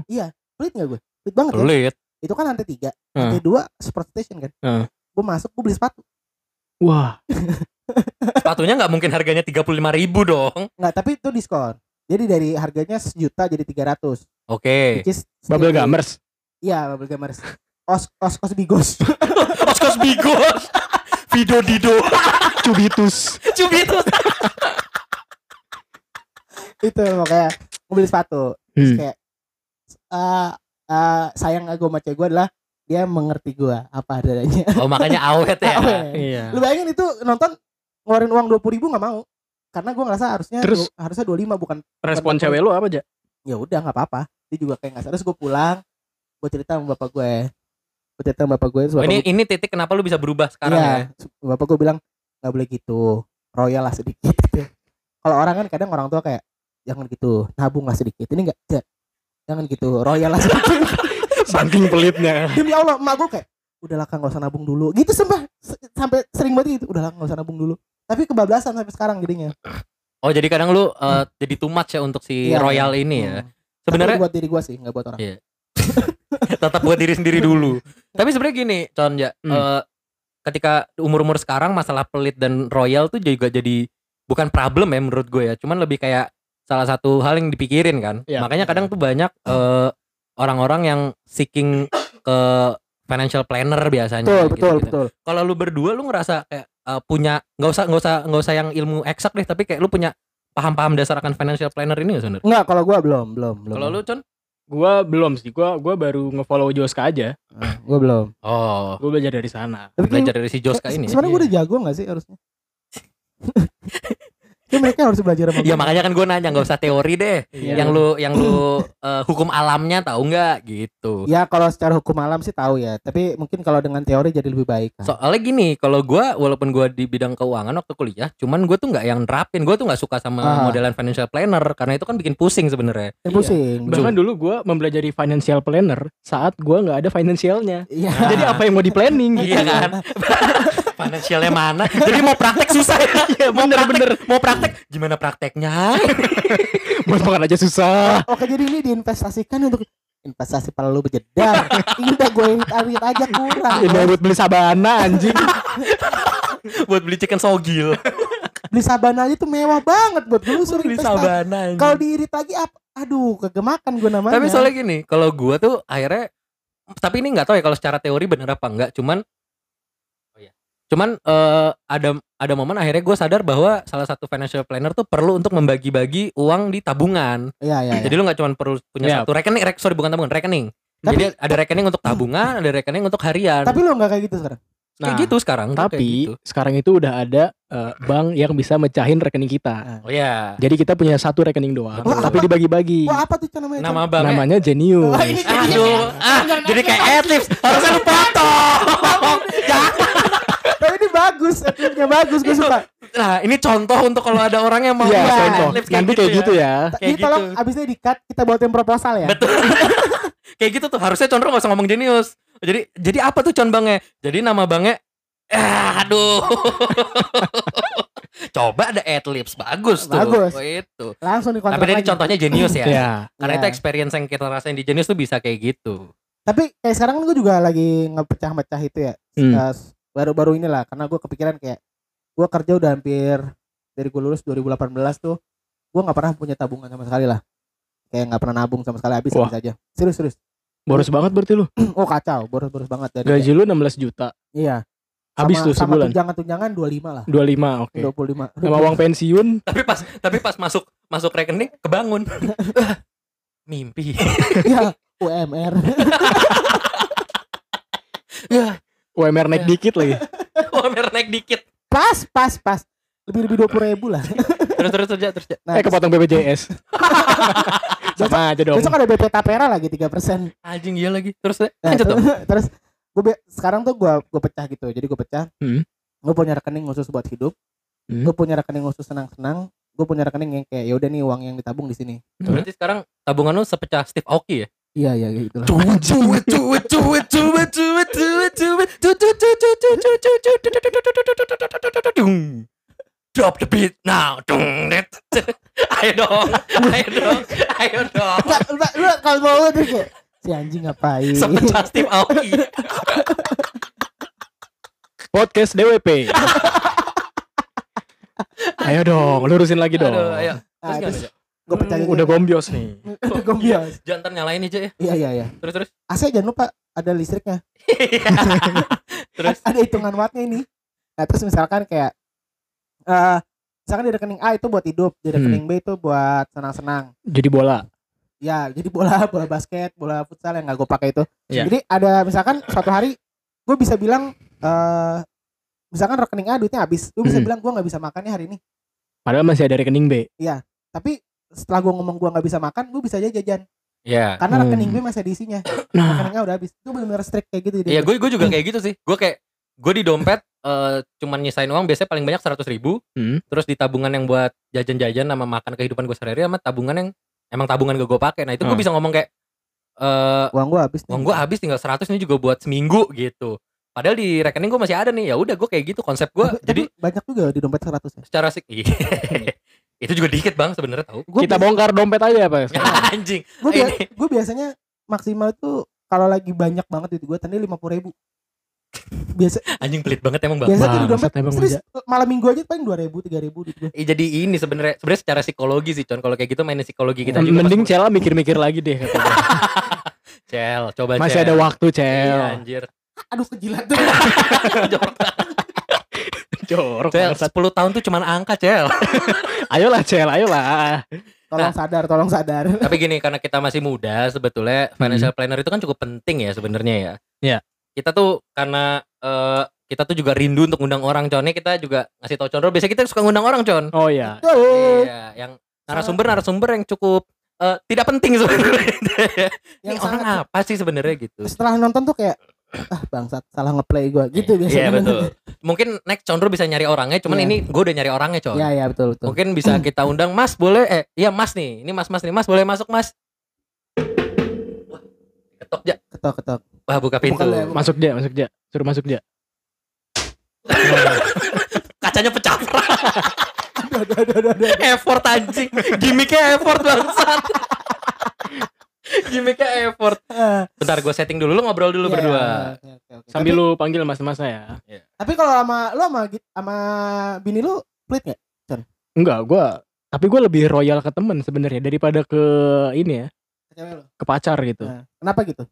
pelit nggak gue pelit banget ya Pelit. itu kan lantai tiga Heeh. lantai dua sport station kan Heeh. Gue masuk gue beli sepatu Wah. *laughs* Sepatunya nggak mungkin harganya 35 ribu dong. nggak tapi itu diskon jadi dari harganya sejuta jadi 300 Oke. which is Bubble Gamers. iya bubble gamers os os os bigos *laughs* Oskos Bigos. Vido Dido. *laughs* Cubitus. Cubitus. itu makanya gue beli sepatu terus Hmm. kayak eh eh, sayang gue sama cewek gue adalah dia mengerti gue apa adanya Oh makanya *laughs* awet ya. Awet. Iya. lu bayangin itu nonton ngeluarin uang dua puluh ribu nggak mau karena gue ngerasa harusnya Terus? du- harusnya 25 bukan Respon bukan cewek lu apa aja? ya udah nggak apa-apa dia juga kayak nggak sadar terus gue pulang gue cerita sama bapak gue gue cerita sama bapak gue Oh, ini gue, ini titik kenapa lu bisa berubah sekarang iya, ya? bapak gue bilang nggak boleh gitu royal lah sedikit gitu. *laughs* kalau orang kan kadang orang tua kayak jangan gitu nabung lah sedikit ini enggak jangan gitu royal lah sedikit *laughs* Saking pelitnya. *laughs* demi Allah emak gue kayak udahlah kang nggak usah nabung dulu gitu sumpah S- sampai sering banget gitu udahlah nggak usah nabung dulu tapi kebablasan sampai sekarang jadinya Oh jadi kadang lu eh, jadi too much ya untuk si Iya, Royal iya. ini ya. Hmm. Sebenarnya buat diri gue sih nggak buat orang Iya. *laughs* tetap buat diri sendiri dulu. *laughs* Tapi sebenarnya gini, Con ya, Hmm. eh, ketika umur-umur sekarang masalah pelit dan royal tuh juga jadi bukan problem ya menurut gue ya. Cuman lebih kayak salah satu hal yang dipikirin kan. Iya. Makanya kadang tuh banyak eh, orang-orang yang seeking ke financial planner biasanya. betul betul gitu-gitu. betul Kalau lu berdua lu ngerasa kayak eh, punya nggak usah nggak usah nggak usah yang ilmu eksak deh, tapi kayak lu punya paham-paham dasar akan financial planner ini nggak sebenarnya? Enggak, kalau gua belum, belum, belum. Kalau lu Con? Gua belum sih. Gua gua baru ngefollow Joska aja. Ah, gua belum. Oh, Gua belajar dari sana. Tapi belajar dari si Joska ini. ya? Sebenarnya gua udah jago enggak sih harusnya? *laughs* Ya mereka harus belajar sama Ya makanya kan gue nanya nggak usah teori deh. Iya. Yang lu yang lu *clears throat* eh, hukum alamnya tahu nggak gitu. Ya kalau secara hukum alam sih tahu ya, tapi mungkin kalau dengan teori jadi lebih baik. kan. Soalnya gini, kalau gua walaupun gua di bidang keuangan waktu kuliah, cuman gua tuh nggak yang nerapin, gua tuh nggak suka sama Ah. modelan financial planner karena itu kan bikin pusing sebenarnya. Ya, pusing. Bahkan dulu gua mempelajari financial planner saat gua nggak ada financialnya. Iya. Ah. Jadi apa yang mau di planning gitu. Iya kan? *laughs* Financialnya mana? Jadi mau praktek susah ya? *laughs* Iya, mau bener, praktek, bener. mau praktek gimana prakteknya? *laughs* Buat makan aja susah. Oke jadi ini diinvestasikan untuk investasi perlu berjedar. *laughs* ini udah gue edit aja kurang. Ini buat beli sabana anjing. Buat beli chicken sogil. Beli sabana aja tuh mewah banget buat gue lu suruh beli sabana. Kalau diirit lagi apa? Aduh, kegemakan gue namanya. Tapi soalnya gini, kalau gua tuh akhirnya tapi ini nggak tahu ya kalau secara teori bener apa enggak, cuman. Cuman eh, ada ada momen akhirnya gue sadar bahwa salah satu financial planner tuh perlu untuk membagi-bagi uang di tabungan. Iya, iya, iya. Jadi lu nggak cuma perlu punya Ya. satu rekening, rek, sorry bukan tabungan, rekening. Tapi- Jadi ada rekening untuk tabungan, ada rekening untuk harian. Tapi lu enggak kayak gitu sekarang. kayak Nah, gitu sekarang. kayak Tapi gitu. sekarang itu udah ada eh, bank yang bisa mecahin rekening kita. oh ya. Jadi kita punya satu rekening doang, Wah, tapi dibagi-bagi. Wah, apa tuh namanya? Nama banknya Namanya Genius. Ini Aduh, ah, jadi kayak adlibs. Harusnya lu potong. Jangan. Bagus, adlibsnya bagus, gue suka. Nah, ini contoh untuk kalau ada orang yang mau Iya, bikin contoh. adlibs Nanti kayak gitu ya. Kayak Ini tolong gitu. abisnya di cut kita buatin proposal ya. Betul. *laughs* kayak gitu tuh. Harusnya Condro gak usah ngomong jenius. Jadi jadi apa tuh bangnya? Jadi nama bangnya Ah, aduh. *laughs* Coba ada adlibs bagus tuh. Bagus. Oh, itu. Langsung di Tapi ini contohnya jenius ya. Ya. Karena Iya. itu experience yang kita rasain di jenius tuh bisa kayak gitu. Tapi kayak sekarang gue juga lagi ngepecah-mecah itu ya. Hmm. Baru-baru inilah karena gue kepikiran kayak gue kerja udah hampir dari gue lulus 2018 tuh gue nggak pernah punya tabungan sama sekali lah. Kayak nggak pernah nabung sama sekali habis Wah. habis aja. Serius serius. Boros banget berarti lu. *clears throat* oh kacau, boros-boros banget dari Gaji lu 16 juta. Iya. Habis Sama- tuh sama sebulan. tunjangan-tunjangan 25 lah. 25, oke. 25. Sama uang pensiun *laughs* Tapi pas tapi pas masuk masuk rekening kebangun. *laughs* Mimpi. Iya, UMR. *laughs* Ya, UMR naik Ya. dikit lagi. *laughs* UMR naik dikit. pas, pas, pas. Lebih lebih 20 ribu lah. *laughs* Terus terus terus terus. Nah, eh kepotong BPJS. *laughs* Sama aja dong. besok ada BP Tapera lagi 3%. Anjing iya lagi. Terus Nah, lanjut dong. terus gue sekarang tuh gue gue pecah gitu jadi gue pecah Hmm. gue punya rekening khusus buat hidup Hmm. gue punya rekening khusus senang-senang gue punya rekening yang kayak ya udah nih uang yang ditabung di sini Berarti sekarang tabungan lu sepecah Steve Aoki ya? Iya iya gitu lah cuit cuit cuit cuit cuit cuit cuit cuit Drop the beat now. Dung net. Ayo dong. Ayo dong. Ayo dong. Lu kalau mau tuh kayak si anjing ngapain Sepecah Steve Aoki. Podcast DWP. Ayo dong, lurusin lagi dong. Aduh, ayo. Nah, Terus? Gue gitu *laughs* Udah gombios nih. udah gombios Jangan ntar nyalain aja ya. iya iya iya Terus terus. AC jangan lupa ada listriknya *laughs* Terus ada hitungan wattnya ini nah terus misalkan kayak eh misalkan di rekening A itu buat hidup di rekening B itu buat senang-senang Jadi bola. ya jadi bola *laughs* bola basket bola futsal yang nggak gue pakai itu Iya. jadi ada misalkan suatu hari gue bisa bilang eh misalkan rekening A duitnya habis gue bisa Hmm. bilang gue nggak bisa makannya hari ini Padahal masih ada rekening B. tapi setelah gue ngomong gue nggak bisa makan gue bisa aja jajan ya. karena Hmm. rekening B masih ada isinya Nah, rekening A udah habis itu benar-benar strict kayak gitu Iya, gue gue juga kayak gitu sih. Gue kayak gue di dompet eh cuman nyisain uang biasanya paling banyak seratus ribu. Hmm. Terus di tabungan yang buat jajan-jajan sama makan kehidupan gue sehari-hari sama tabungan yang emang tabungan gak gue pakai. Nah itu gue Hmm. bisa ngomong kayak eh uang gue habis nih. uang gue habis tinggal 100 ini juga buat seminggu gitu. Padahal di rekening gue masih ada nih. Ya udah gue kayak gitu konsep gue. Jadi banyak juga di dompet 100 ya secara sik itu juga dikit bang sebenarnya tahu. gue kita bongkar dompet aja apa? *laughs* Anjing. gue ini. gue biasanya maksimal tuh kalau lagi banyak banget duit gue tadi lima puluh ribu biasa Anjing pelit banget emang bang. biasa tuh dompet emang serius, malam minggu aja paling dua ribu tiga ribu duit gue Eh, jadi ini sebenarnya sebenarnya secara psikologi sih con kalau kayak gitu mainin psikologi kita juga Mending Cela mikir-mikir lagi deh katanya. *laughs* Cel coba Masih Cel. ada waktu, Iya, Cel. anjir Aduh kejilat tuh. *laughs* Jorok. Cel, bangsat. 10 tahun tuh cuman angka, Cel. *laughs* Ayolah Cel, ayolah. Tolong sadar, tolong sadar. *laughs* Tapi gini, karena kita masih muda, sebetulnya financial planner itu kan cukup penting ya sebenarnya ya. Iya. Kita tuh karena eh, kita tuh juga rindu untuk ngundang orang, Con. Ini kita juga ngasih tau Condro, biasanya kita suka ngundang orang, Con. Oh ya. Tuh, Iya, yang narasumber-narasumber yang cukup eh, tidak penting sebenarnya. Ini yang orang sangat apa sih sebenarnya gitu? setelah nonton tuh kayak ah bangsat salah ngeplay gua gitu Iya biasanya. betul. *laughs* Mungkin next Condro bisa nyari orangnya, cuman Iya. ini gue udah nyari orangnya, Con. Iya iya betul betul. Mungkin bisa *clears throat* kita undang Mas boleh eh iya Mas nih. Ini Mas Mas nih. Mas boleh masuk Mas. Wah, ketok ya. Ketok ketok. Wah buka pintu. Bukan, bukan. Masuk dia, masuk dia. Suruh masuk dia. *laughs* Kacanya pecah. *laughs* Aduh aduh aduh aduh. aduh. effort anjing. Gimiknya effort bangsat. *laughs* Gimiknya effort. *laughs* Bentar gue setting dulu lu ngobrol dulu iya, berdua. oke, oke, oke. Sambil Tapi- lu panggil mas-masnya ya. Tapi kalau sama lu sama sama bini lu pelit nggak? Enggak, gua tapi gue lebih royal ke temen sebenarnya daripada ke ini ya, Ke pacar gitu. Nah, kenapa gitu?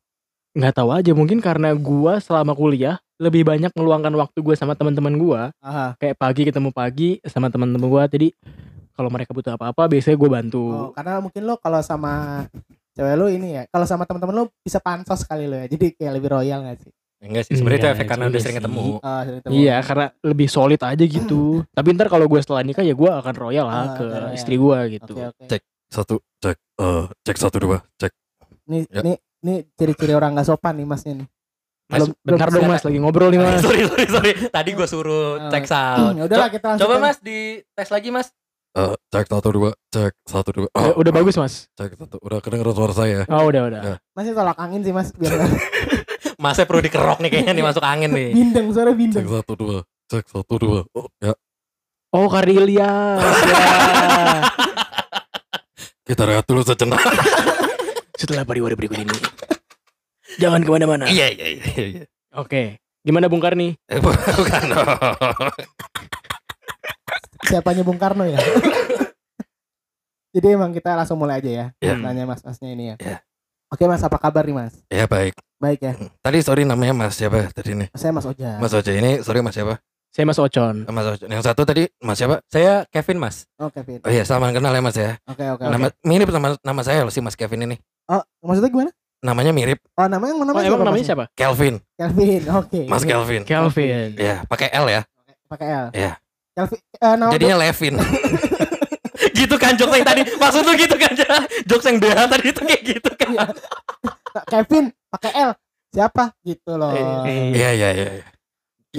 nggak tahu aja mungkin karena gua selama kuliah lebih banyak meluangkan waktu gue sama teman-teman gua Aha. kayak pagi ketemu pagi sama teman-teman gua jadi kalau mereka butuh apa-apa biasanya gue bantu Oh, karena mungkin lu kalau sama cewek lu ini ya, kalau sama teman-teman lu bisa pansos kali lu ya. Jadi kayak lebih royal gak sih? Enggak sih, sebenarnya itu Enggak, efek karena udah sering ketemu. Oh, sering ketemu. iya karena lebih solid aja gitu *clears throat* tapi ntar kalau gue setelah nikah ya gue akan royal Ah, lah ke oke, royal. istri gue gitu Oke oke. Cek. Satu, cek, eh, cek satu dua, cek. Nih Ya. nih nih ciri-ciri orang nggak sopan nih masnya nih. Mas, Belum- bentar belum dong mas lagi ngobrol nih *laughs* mas sorry sorry sorry. Tadi gue suruh Oh. cek sound. Ya *clears throat* udahlah kita langsung Coba ke- Mas di tes lagi Mas. Eh, cek satu dua, cek satu dua. Eh, Oh, udah bagus mas cek satu. Udah kedengeran suara saya. oh udah udah Ya. Masnya tolak angin sih mas biar *laughs* Masnya perlu dikerok nih kayaknya nih masuk angin nih. bindeng suara Cek bindeng. satu dua, cek satu dua. Oh, ya. oh Karilia ya. *laughs* Kita rehat dulu sejenak. *laughs* setelah pariwara berikut ini jangan ke mana-mana Iya iya iya. iya. oke gimana Bung Karni Eh, bukan. Siapanya Bung Karno ya? *laughs* Jadi emang kita langsung mulai aja ya. Ya. Tanya mas-masnya ini ya. Ya. Oke mas, apa kabar nih mas? ya baik. Baik ya. Tadi sorry namanya Mas siapa tadi nih? Saya Mas Oja. Mas Oja ini sorry Mas siapa? saya Mas Ocon Mas Oja. Yang satu tadi Mas siapa? Saya Kevin Mas. Oh Kevin. Oh iya, sama kenal ya Mas ya. Oke oke. Nama oke. mirip sama nama saya loh si Mas Kevin ini. Oh maksudnya gimana? Namanya mirip Oh namanya oh namanya emang siapa, namanya siapa Kelvin. Kelvin. Oke. Mas Kelvin. Kelvin Ya, pakai L ya. Pakai L. Iya. Kelvin. eh, nama Jadinya Levin. *laughs* gitu kan jokes yang tadi. Maksud lu gitu kan. jokes yang BH tadi itu kayak gitu kan. Iya. Kevin pakai L. Siapa? Gitu loh. Eh, Iya, iya, iya. iya.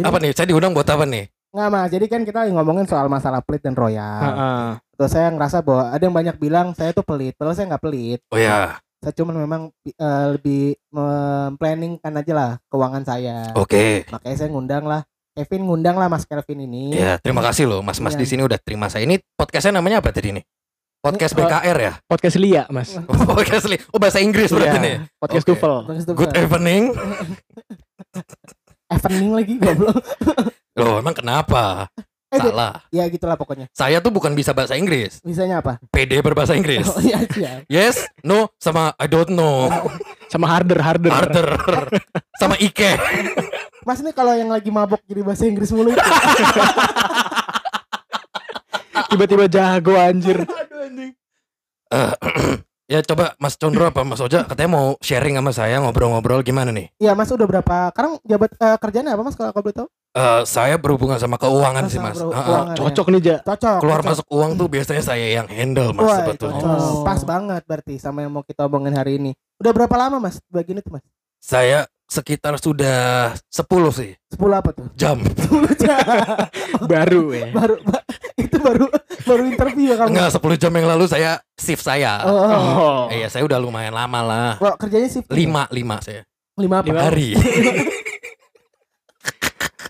Apa nih? Saya diundang buat apa nih? Nggak mas. Jadi kan kita lagi ngomongin soal masalah pelit dan royal. Heeh. Terus saya ngerasa bahwa ada yang banyak bilang saya tuh pelit. Padahal saya nggak pelit. Oh ya, Saya cuma memang eh, lebih memplaningkan aja lah keuangan saya. oke. Makanya saya ngundang lah Kevin ngundang lah Mas Kelvin ini. Ya, terima kasih loh Mas-mas Iya. di sini udah terima saya. Ini podcastnya namanya apa tadi nih? Podcast Ini, BKR ya? podcast Lia mas *laughs* Oh, podcast li- Oh, bahasa Inggris berarti Iya, nih. podcast Oke. Tufel Good evening. *laughs* Evening lagi goblok. *laughs* Loh, emang kenapa? Eh, Salah. ya gitulah pokoknya. Saya tuh bukan bisa bahasa Inggris. Bisanya apa? PD berbahasa Inggris. Oh iya siap. Yes, no, sama I don't know. sama harder harder Harder. sama Ike. Mas ini kalau yang lagi mabok jadi bahasa Inggris mulu itu. *laughs* tiba-tiba jago anjir Aduh anjing. Eh, *clears throat* ya coba Mas Condro apa Mas Oja katanya mau sharing sama saya ngobrol-ngobrol gimana nih? Iya Mas udah berapa? Sekarang jabat eh, kerjanya apa Mas kalau kau boleh tahu? Eh, saya berhubungan sama keuangan Oh, sih Mas. eh, keuangan. cocok nih ja Cocok. keluar cocok. masuk uang tuh biasanya saya yang handle Mas Wah, sebetulnya. Oh. Pas banget berarti sama yang mau kita omongin hari ini. Udah berapa lama Mas bagian itu Mas? Saya sekitar sudah 10 sih 10 apa tuh? jam. 10 jam. *laughs* baru ya baru ba- itu baru baru interview ya kamu. Enggak 10 jam yang lalu saya shift saya. Oh, oh. oh Iya, saya udah lumayan lama lah. Kalau kerjanya shift 5 5 saya. lima apa? Lima. Hari. *laughs* *laughs*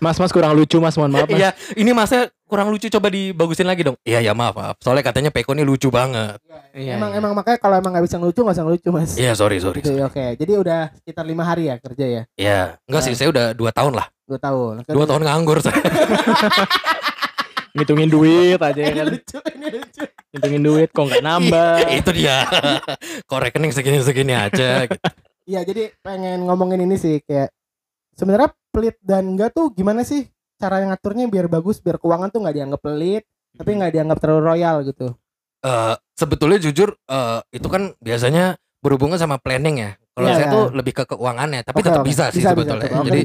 mas mas kurang lucu mas mohon maaf mas Iya, ini masnya kurang lucu coba dibagusin lagi dong. Iya, ya maaf, maaf. Soalnya katanya Peko ini lucu banget. Iya, emang iya. emang makanya kalau emang nggak bisa ngelucu nggak usah ngelucu mas. Iya, sorry, sorry. Gitu, ya, oke. Jadi udah sekitar lima hari ya kerja ya, Iya, enggak sih, saya udah 2 tahun lah. dua tahun. Kan 2 tahun nganggur saya. *laughs* ngitungin duit aja ya Ini kan lucu, ini lucu. ngitungin duit kok nggak nambah Itu dia. Kok rekening segini-segini aja gitu. Iya, jadi pengen ngomongin ini sih kayak sebenarnya pelit dan enggak tuh gimana sih cara ngaturnya biar bagus biar keuangan tuh nggak dianggap pelit tapi nggak dianggap terlalu royal gitu Eh, sebetulnya jujur eh, itu kan biasanya berhubungan sama planning ya. Kalau Iya, saya iya. tuh lebih ke keuangannya, tapi Oke, tetap oke. bisa sih bisa, sebetulnya. Bisa, Jadi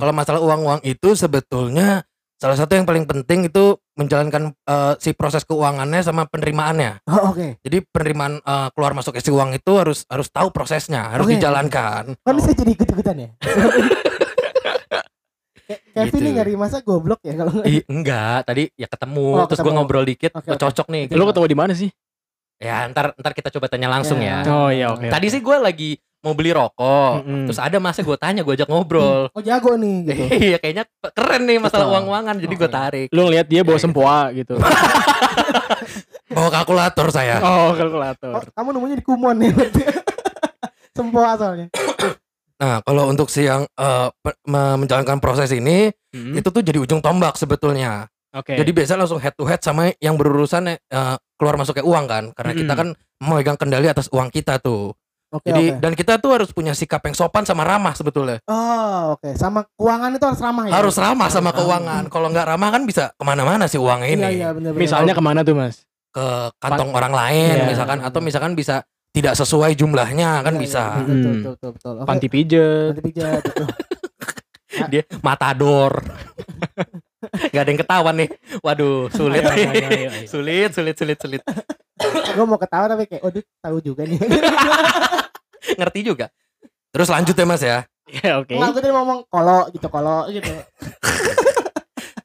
kalau masalah uang-uang itu sebetulnya salah satu yang paling penting itu menjalankan eh, si proses keuangannya sama penerimaannya. Oh, oke. Jadi penerimaan eh, keluar masuk isi uang itu harus harus tahu prosesnya, harus Oke. dijalankan. Kan bisa jadi ikut-ikutan ya. *laughs* Ke- Kevin Gitu. nih nyari masa goblok ya kalau nggak- Ih, enggak, tadi ya ketemu, Oh, terus ketemu. gua ngobrol dikit, oh, oke. cocok nih. Lu ketemu di mana sih? Ya, ntar ntar kita coba tanya langsung Ya. ya. Oh iya oke. Tadi sih gua lagi mau beli rokok, Mm-mm. terus ada masnya gue tanya, gue ajak ngobrol. Oh jago nih gitu. *laughs* Iya, kayaknya keren nih masalah uang-uangan, jadi gue Oke. tarik. lu ngeliat dia bawa Iya, iya. sempoa gitu. *laughs* Bawa kalkulator saya. oh Oh, kalkulator. kamu nemunya di Kumon nih *laughs* berarti. Sempoa soalnya. *coughs* Nah, kalau untuk si yang eh, me- menjalankan proses ini, Hmm, itu tuh jadi ujung tombak sebetulnya. Oke. Jadi biasa langsung head to head sama yang berurusan eh, keluar masuknya uang kan, karena kita Mm. kan memegang kendali atas uang kita tuh. Oke Jadi oke. dan kita tuh harus punya sikap yang sopan sama ramah sebetulnya. Oh oke. Sama keuangan itu harus ramah ya. Harus ramah sama keuangan. Kalau nggak ramah kan bisa ke mana-mana sih uang Iya ini. iya benar. Misalnya ke mana tuh mas? Ke kantong orang lain Iya. misalkan atau misalkan bisa tidak sesuai jumlahnya kan bisa. Iya, Betul Mm. betul betul. betul. Oke. Panti pijet. Panti pijat. betul. *laughs* Dia *laughs* matador. Gak ada yang ketahuan nih. Waduh, sulit. Ayo, ayo, ayo, ayo. sulit, sulit, sulit, sulit. *laughs* Gue mau ketawa tapi kayak, oh dia tahu juga nih. Ngerti juga. Terus lanjut ya Mas ya. Ya oke. Enggak, gue tadi ngomong kolo gitu, kolo gitu.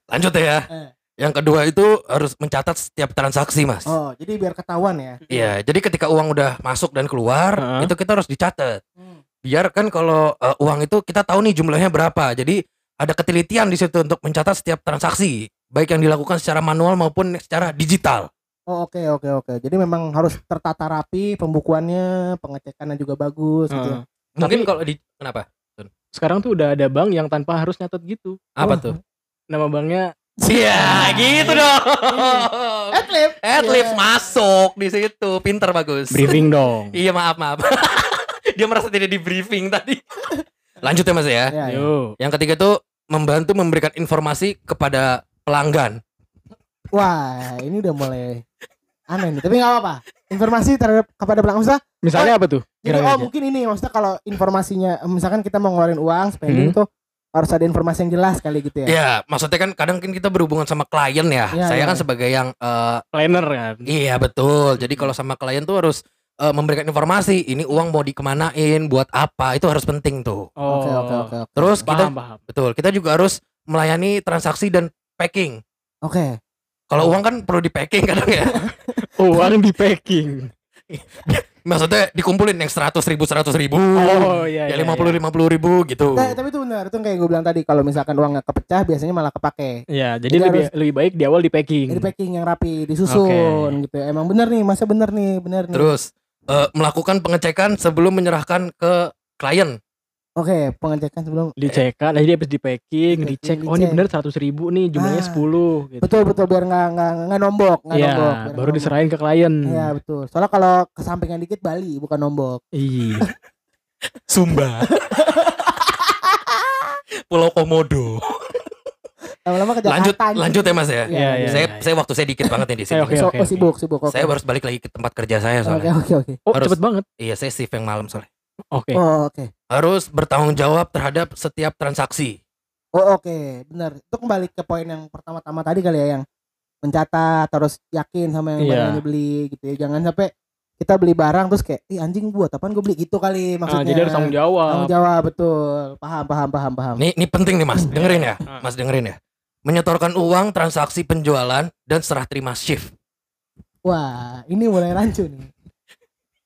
Lanjut ya. Eh. Yang kedua itu harus mencatat setiap transaksi, Mas. Oh, jadi biar ketahuan ya. Iya, jadi ketika uang udah masuk dan keluar, Heeh. itu kita harus dicatat. Hmm. Biar kan kalau uh, uang itu kita tahu nih jumlahnya berapa. Jadi ada ketelitian di situ untuk mencatat setiap transaksi, baik yang dilakukan secara manual maupun secara digital. Oh, oke oke oke. Jadi memang harus tertata rapi pembukuannya, pengecekannya juga bagus gitu. Heeh. Mungkin kalau di kenapa? Sekarang tuh udah ada bank yang tanpa harus nyatet gitu. Apa Oh. tuh? Nama banknya Iya, gitu dong. *laughs* Adlib. Adlibs Iya. masuk di situ. Pinter bagus. briefing dong. *laughs* Iya, maaf, maaf. *laughs* Dia merasa tidak di briefing tadi. Lanjut ya Mas ya. Ya, ya. Yo. Yang ketiga itu membantu memberikan informasi kepada pelanggan. Wah, ini udah mulai aneh nih. Tapi nggak apa-apa. Informasi terhadap kepada pelanggan usaha. Misalnya apa tuh? Jadi oh aja. mungkin ini maksudnya kalau informasinya misalkan kita mau ngeluarin uang spending Hmm. tuh harus ada informasi yang jelas kali gitu ya. Ya, maksudnya kan kadang kan kita berhubungan sama klien ya. Iya, Saya iya. kan sebagai yang eh, Planner kan. Iya betul. Jadi kalau sama klien tuh harus eh, memberikan informasi. Ini uang mau dikemanain, buat apa? Itu harus penting tuh. Oh. Oke oke oke. oke. Terus kita Paham paham. betul. Kita juga harus melayani transaksi dan packing. Oke. Kalau uang kan perlu di packing *laughs* kadang ya. *laughs* Uang di packing. Maksudnya dikumpulin yang seratus ribu seratus ribu, Oh iya. ya iya, lima puluh iya. lima puluh ribu gitu. Nah, tapi itu benar. Itu kayak gue bilang tadi kalau misalkan uang nggak kepecah biasanya malah kepake. Iya, jadi Jadi lebih harus- lebih baik di awal di packing. Jadi packing yang rapi, disusun gitu. ya. Emang bener nih, masa bener nih, bener nih. Terus eh, melakukan pengecekan sebelum menyerahkan ke klien. Oke, pengecekan sebelum Dicek kan, jadi habis di packing, Di dicek. packing, Oh ini dicek. bener seratus ribu nih, jumlahnya Ah. sepuluh. gitu. betul betul biar nggak nggak nggak nombok, nggak Iya, nombok. biar baru diserahin ke klien. Iya betul. Soalnya kalau kesampingan dikit Bali bukan nombok. Iya. *laughs* Sumba. Pulau Komodo. Lama-lama ke Jakarta. Lanjut anjing. lanjut ya Mas ya. Iya, iya. saya saya waktu saya dikit banget nih di *laughs* sini. Oke, So- oke, oh, oke. sibuk sibuk. Oke. Saya harus balik lagi ke tempat kerja saya Oke soalnya. oke oke. Oh Harus- cepet banget. Iya, saya shift yang malam soalnya. Oke. Oh oke. Harus bertanggung jawab terhadap setiap transaksi. Oh oke, benar. Itu kembali ke poin yang pertama-tama tadi kali ya yang mencatat terus yakin sama yang Iya. barang yang dibeli gitu ya. Jangan sampai kita beli barang terus kayak, ih anjing buat apaan gue beli gitu kali Ah, maksudnya. jadi harus tanggung jawab. Tanggung jawab betul. Paham paham paham paham. Nih, ini penting nih Mas, dengerin ya. Ah. Mas dengerin ya. Menyetorkan uang transaksi penjualan dan serah terima shift. Wah, ini mulai rancu nih.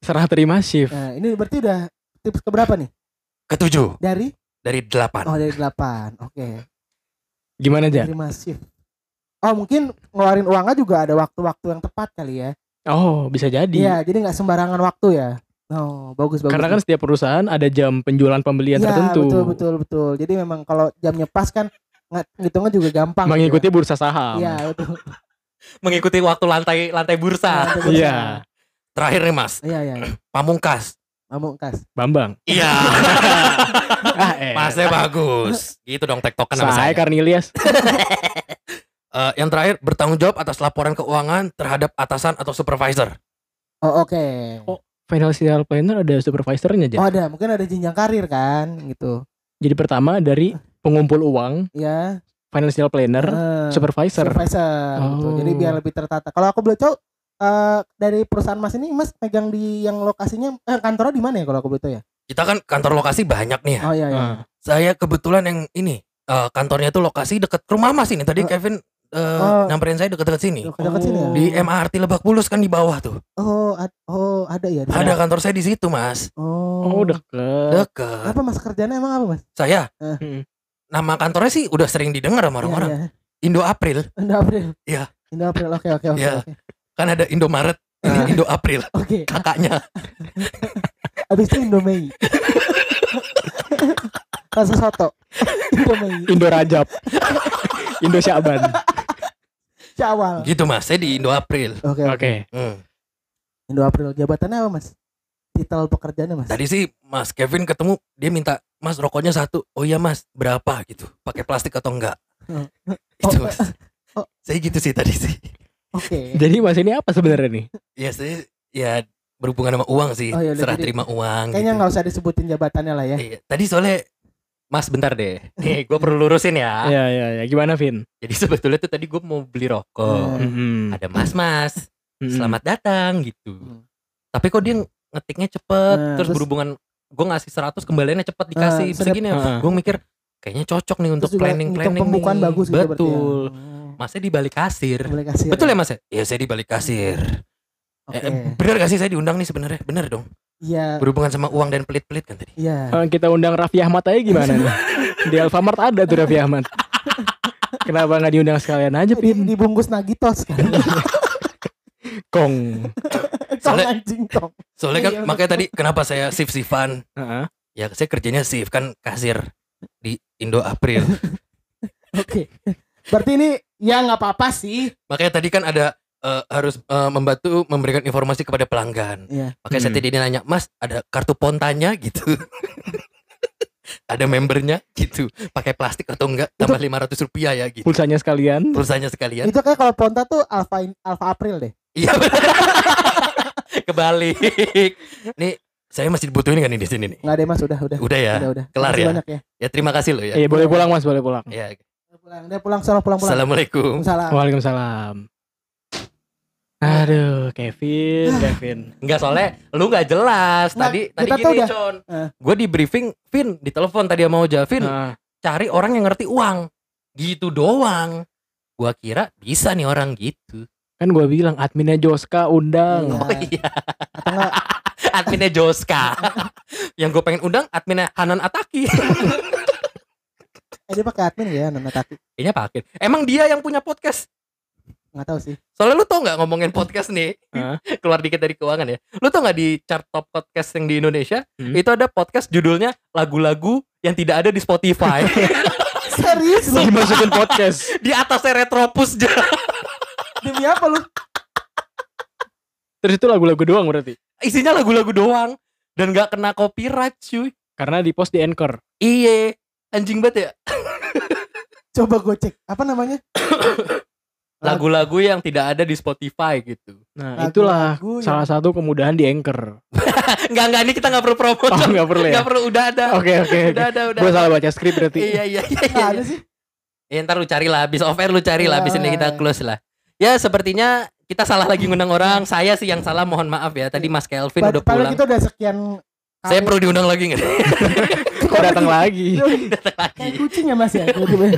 Serah terima shift. Nah, ini berarti udah tips keberapa nih? Ketujuh Dari dari delapan. oh dari 8. Oke. Gimana aja? Terima shift. Oh, mungkin ngeluarin uangnya juga ada waktu-waktu yang tepat kali ya. Oh bisa jadi. Iya, jadi nggak sembarangan waktu ya. Oh, bagus bagus. Karena kan setiap perusahaan ada jam penjualan pembelian Iya, tertentu. Betul betul betul. Jadi memang kalau jamnya pas kan nggak ngitungnya juga gampang. gitu Mengikuti ya. bursa saham. Iya betul. *laughs* Mengikuti waktu lantai lantai bursa. Iya. Terakhir nih Mas, Iya iya. iya. pamungkas. Pamungkas. Bambang. Iya. *laughs* ah, eh. Masnya bagus. Gitu dong tektokan sama Saya saya. Karnilias. *laughs* Eh, yang terakhir bertanggung jawab atas laporan keuangan terhadap atasan atau supervisor. Oh oke. Oh. Financial planner ada supervisornya aja. Oh ada, mungkin ada jenjang karir kan gitu. Jadi pertama dari pengumpul uang, Ya. financial planner, eh, supervisor. supervisor gitu. Jadi Oh. biar lebih tertata. Kalau aku boleh tahu eh dari perusahaan Mas ini Mas pegang di yang lokasinya eh kantornya di mana ya kalau aku tahu ya? Kita kan kantor lokasi banyak nih ya. Oh iya iya. Ah. Saya kebetulan yang ini eh, kantornya itu lokasi dekat rumah Mas ini. Tadi Oh. Kevin eh, Oh. nyamperin saya dekat-dekat sini. Dekat-dekat sini ya. Oh. Di MRT Lebak Bulus kan di bawah tuh. Oh, ad- oh ada ya. sana? Ada kantor saya di situ, Mas. Oh. Oh, deket. Dekat. Apa Mas kerjanya emang apa Mas? Saya. Hmm. nama kantornya sih udah sering didengar sama orang-orang. Iya, iya. Indo April. Indo April. Iya. Indo April. Oke oke oke Iya. oke. Kan ada Indomaret. Ini Ah. Indo April. Oke. Kakaknya. *laughs* Habis itu Indo Mei. *laughs* Rasa soto. Indo Mei. Indo Rajab. Indo Syaban. Syawal. Gitu, Mas. Saya di Indo April. Oke oke. Oke. Hmm. Indo April jabatannya apa Mas? Titel pekerjaannya Mas? Tadi sih Mas Kevin ketemu dia minta Mas rokoknya satu. Oh iya Mas, berapa gitu? Pakai plastik atau enggak? Hmm. Itu Oh, Mas. oh. Saya gitu sih tadi sih. Oke. *laughs* Jadi Mas ini apa sebenarnya nih? Ya saya ya berhubungan sama uang sih. Oh, iya, Serah jadi- terima uang Kayaknya gitu. nggak usah disebutin jabatannya lah ya. Iya, Tadi soalnya Mas bentar deh. Nih gue perlu lurusin ya. Ya ya ya. Gimana Vin? Jadi sebetulnya tuh tadi gue mau beli rokok. Hmm. Hmm. Ada mas-mas. Hmm. Selamat datang gitu. Hmm. Tapi kok dia ngetiknya cepet. Nah, terus terus- berhubungan gue ngasih 100 kembaliannya cepet dikasih Ah, sedap. segini. Heeh. Gue mikir kayaknya cocok nih untuk planning untuk planning pembukaan nih. bagus gitu berarti ya. Betul. Hmm. Masnya di balik kasir. Kasih. Betul ya mas ya? Iya saya di balik kasir. Oke. Eh, bener gak sih saya diundang nih sebenarnya? Bener dong. Iya. Berhubungan sama uang dan pelit-pelit kan tadi. Iya. Kalau kita undang Raffi Ahmad aja gimana nih? *laughs* Di Alfamart ada tuh Raffi Ahmad. Kenapa nggak diundang sekalian aja, Di, Pin? dibungkus nagitos kan. *laughs* Kong. Soalnya- anjing tong. Soalnya kan Iya, makanya tadi kenapa saya shift-shiftan. Heeh. Ya saya kerjanya shift kan kasir di Indo April. *laughs* Oke. Berarti ini ya nggak apa-apa sih. makanya tadi kan ada eh, harus eh, membantu memberikan informasi kepada pelanggan. Iya. Makanya saya Hmm. tadi nanya, Mas ada kartu pontanya *laughs* gitu. ada membernya gitu. Pakai plastik atau enggak? Tambah 500 rupiah ya gitu. Pulsanya sekalian. Pulsanya sekalian. Itu kayak kalau Ponta tuh Alpha Alpha April deh. Iya. *laughs* Kebalik. Nih saya masih dibutuhin kan nih di sini nih. Nggak deh Mas, udah udah. Udah ya. Udah udah. Kelar ya? Banyak ya. Ya terima kasih loh ya. Iya, boleh pulang Mas, boleh pulang. Ya. Udah pulang, dia pulang salah pulang pulang. Assalamualaikum. Salam. Waalaikumsalam. Aduh, Kevin, Kevin. Enggak soalnya lu nggak jelas. Nggak, Tadi tadi gini, udah- Con. Eh. Gue di briefing, Vin, di telepon tadi sama Oja, Vin, Nah, cari orang yang ngerti uang. Gitu doang. Gua kira bisa nih orang gitu. kan gua bilang adminnya Joska undang. Iya. Oh iya. Atau enggak *laughs* adminnya Joska. *laughs* yang gue pengen undang adminnya Hanan Ataki. eh dia pakai admin ya Nana Taki. Kayaknya pakai. Emang dia yang punya podcast. Enggak tahu sih. Soalnya lu tau nggak ngomongin podcast nih, *laughs* keluar dikit dari keuangan ya. Lu tau nggak di chart top podcast yang di Indonesia Hmm. itu ada podcast judulnya lagu-lagu yang tidak ada di Spotify. *laughs* Serius lu? Dimasukin podcast. di atasnya Retropus aja. Demi apa lu? Terus itu lagu-lagu doang berarti. Isinya lagu-lagu doang dan nggak kena copyright cuy. Karena di post di Anchor. Iye, anjing banget ya. *laughs* Coba gue cek. Apa namanya? *coughs* Lagu-lagu yang tidak ada di Spotify gitu. Nah, Lagu-lagu itulah yang- salah satu kemudahan di Anchor. *laughs* Enggak enggak ini kita nggak perlu promo. Oh, nggak perlu ya? Nggak perlu udah ada. Oke, oke, oke. Udah ada udah. Gue salah baca skrip berarti. Iya iya iya. Nggak iya. ada sih. Ya, ntar lu cari lah, habis off air lu cari lah, habis ini kita close lah. Ya sepertinya kita salah lagi ngundang orang. Saya sih yang salah, mohon maaf ya. Tadi Mas Kelvin udah Padahal pulang. kita udah sekian Saya perlu diundang lagi nggak? *laughs* Kok datang lagi? Datang Kayak lagi. kucing ya mas ya. Tiba-tiba.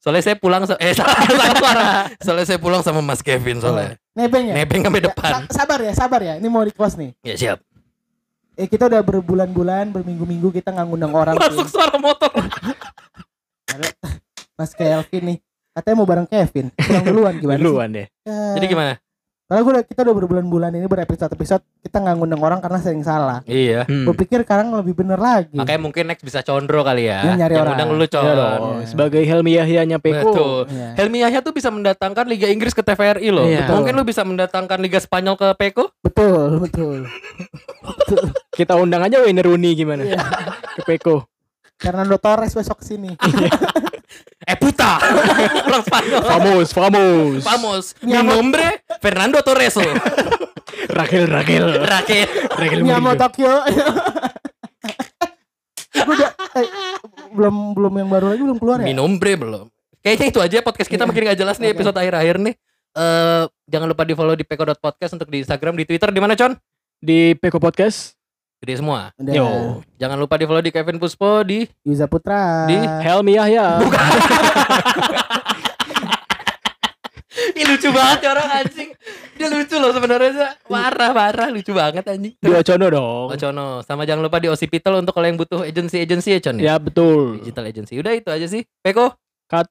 Soalnya saya pulang, eh *laughs* salah, salah suara. Soalnya saya pulang sama Mas Kevin soalnya. Nebeng ya. Nebeng sampai Ya, depan. sa- sabar ya, sabar ya. Ini mau di close nih. Ya siap. Eh kita udah berbulan-bulan, berminggu-minggu kita nggak ngundang orang. Masuk suara motor. *laughs* Mas Kelvin nih. Katanya mau bareng Kevin. Pulang duluan gimana Duluan deh. Ya. Jadi gimana? Karena gue udah, kita udah berbulan-bulan ini berepisode-episode kita nggak ngundang orang karena sering salah. Iya. Hmm. Gue pikir sekarang lebih bener lagi. Makanya mungkin next bisa condro kali ya. Dia nyari yang orang. undang lu. Iya dong. Iya. Sebagai Helmi Yahyanya Peko. Betul. Iya. Helmi Yahya tuh bisa mendatangkan Liga Inggris ke TVRI loh. Iya. Mungkin lu bisa mendatangkan Liga Spanyol ke Peko. Betul, betul. *laughs* Kita undang aja Wayne Rooney gimana? Iya. Ke Peko. Fernando Torres besok sini. *laughs* Eh puta. Orang Spanyol. Famos, famos. Famos. Mi Mi nombre Fernando Torres. Raquel, Raquel. Raquel. Raquel Miyamo Murillo. Tokyo. Udah, eh, belum belum yang baru lagi belum keluar ya? Mi nombre belum. Kayaknya itu aja podcast kita Iya. makin gak jelas nih episode akhir-akhir nih. Eh jangan lupa di follow di peko.podcast untuk di Instagram, di Twitter di mana Con? Di Peko Podcast. Gede semua. Udah. Yo. Jangan lupa di follow di Kevin Puspo di Yuza Putra. Di Helmi Yahya. *laughs* Ih lucu banget ya orang anjing. Dia lucu loh sebenarnya. Parah parah lucu banget anjing. Di Ocono dong. Oh Cono, sama jangan lupa di Osipital untuk kalau yang butuh agency-agency ya Con. Ya betul. Digital agency. Udah itu aja sih. Peko. Cut.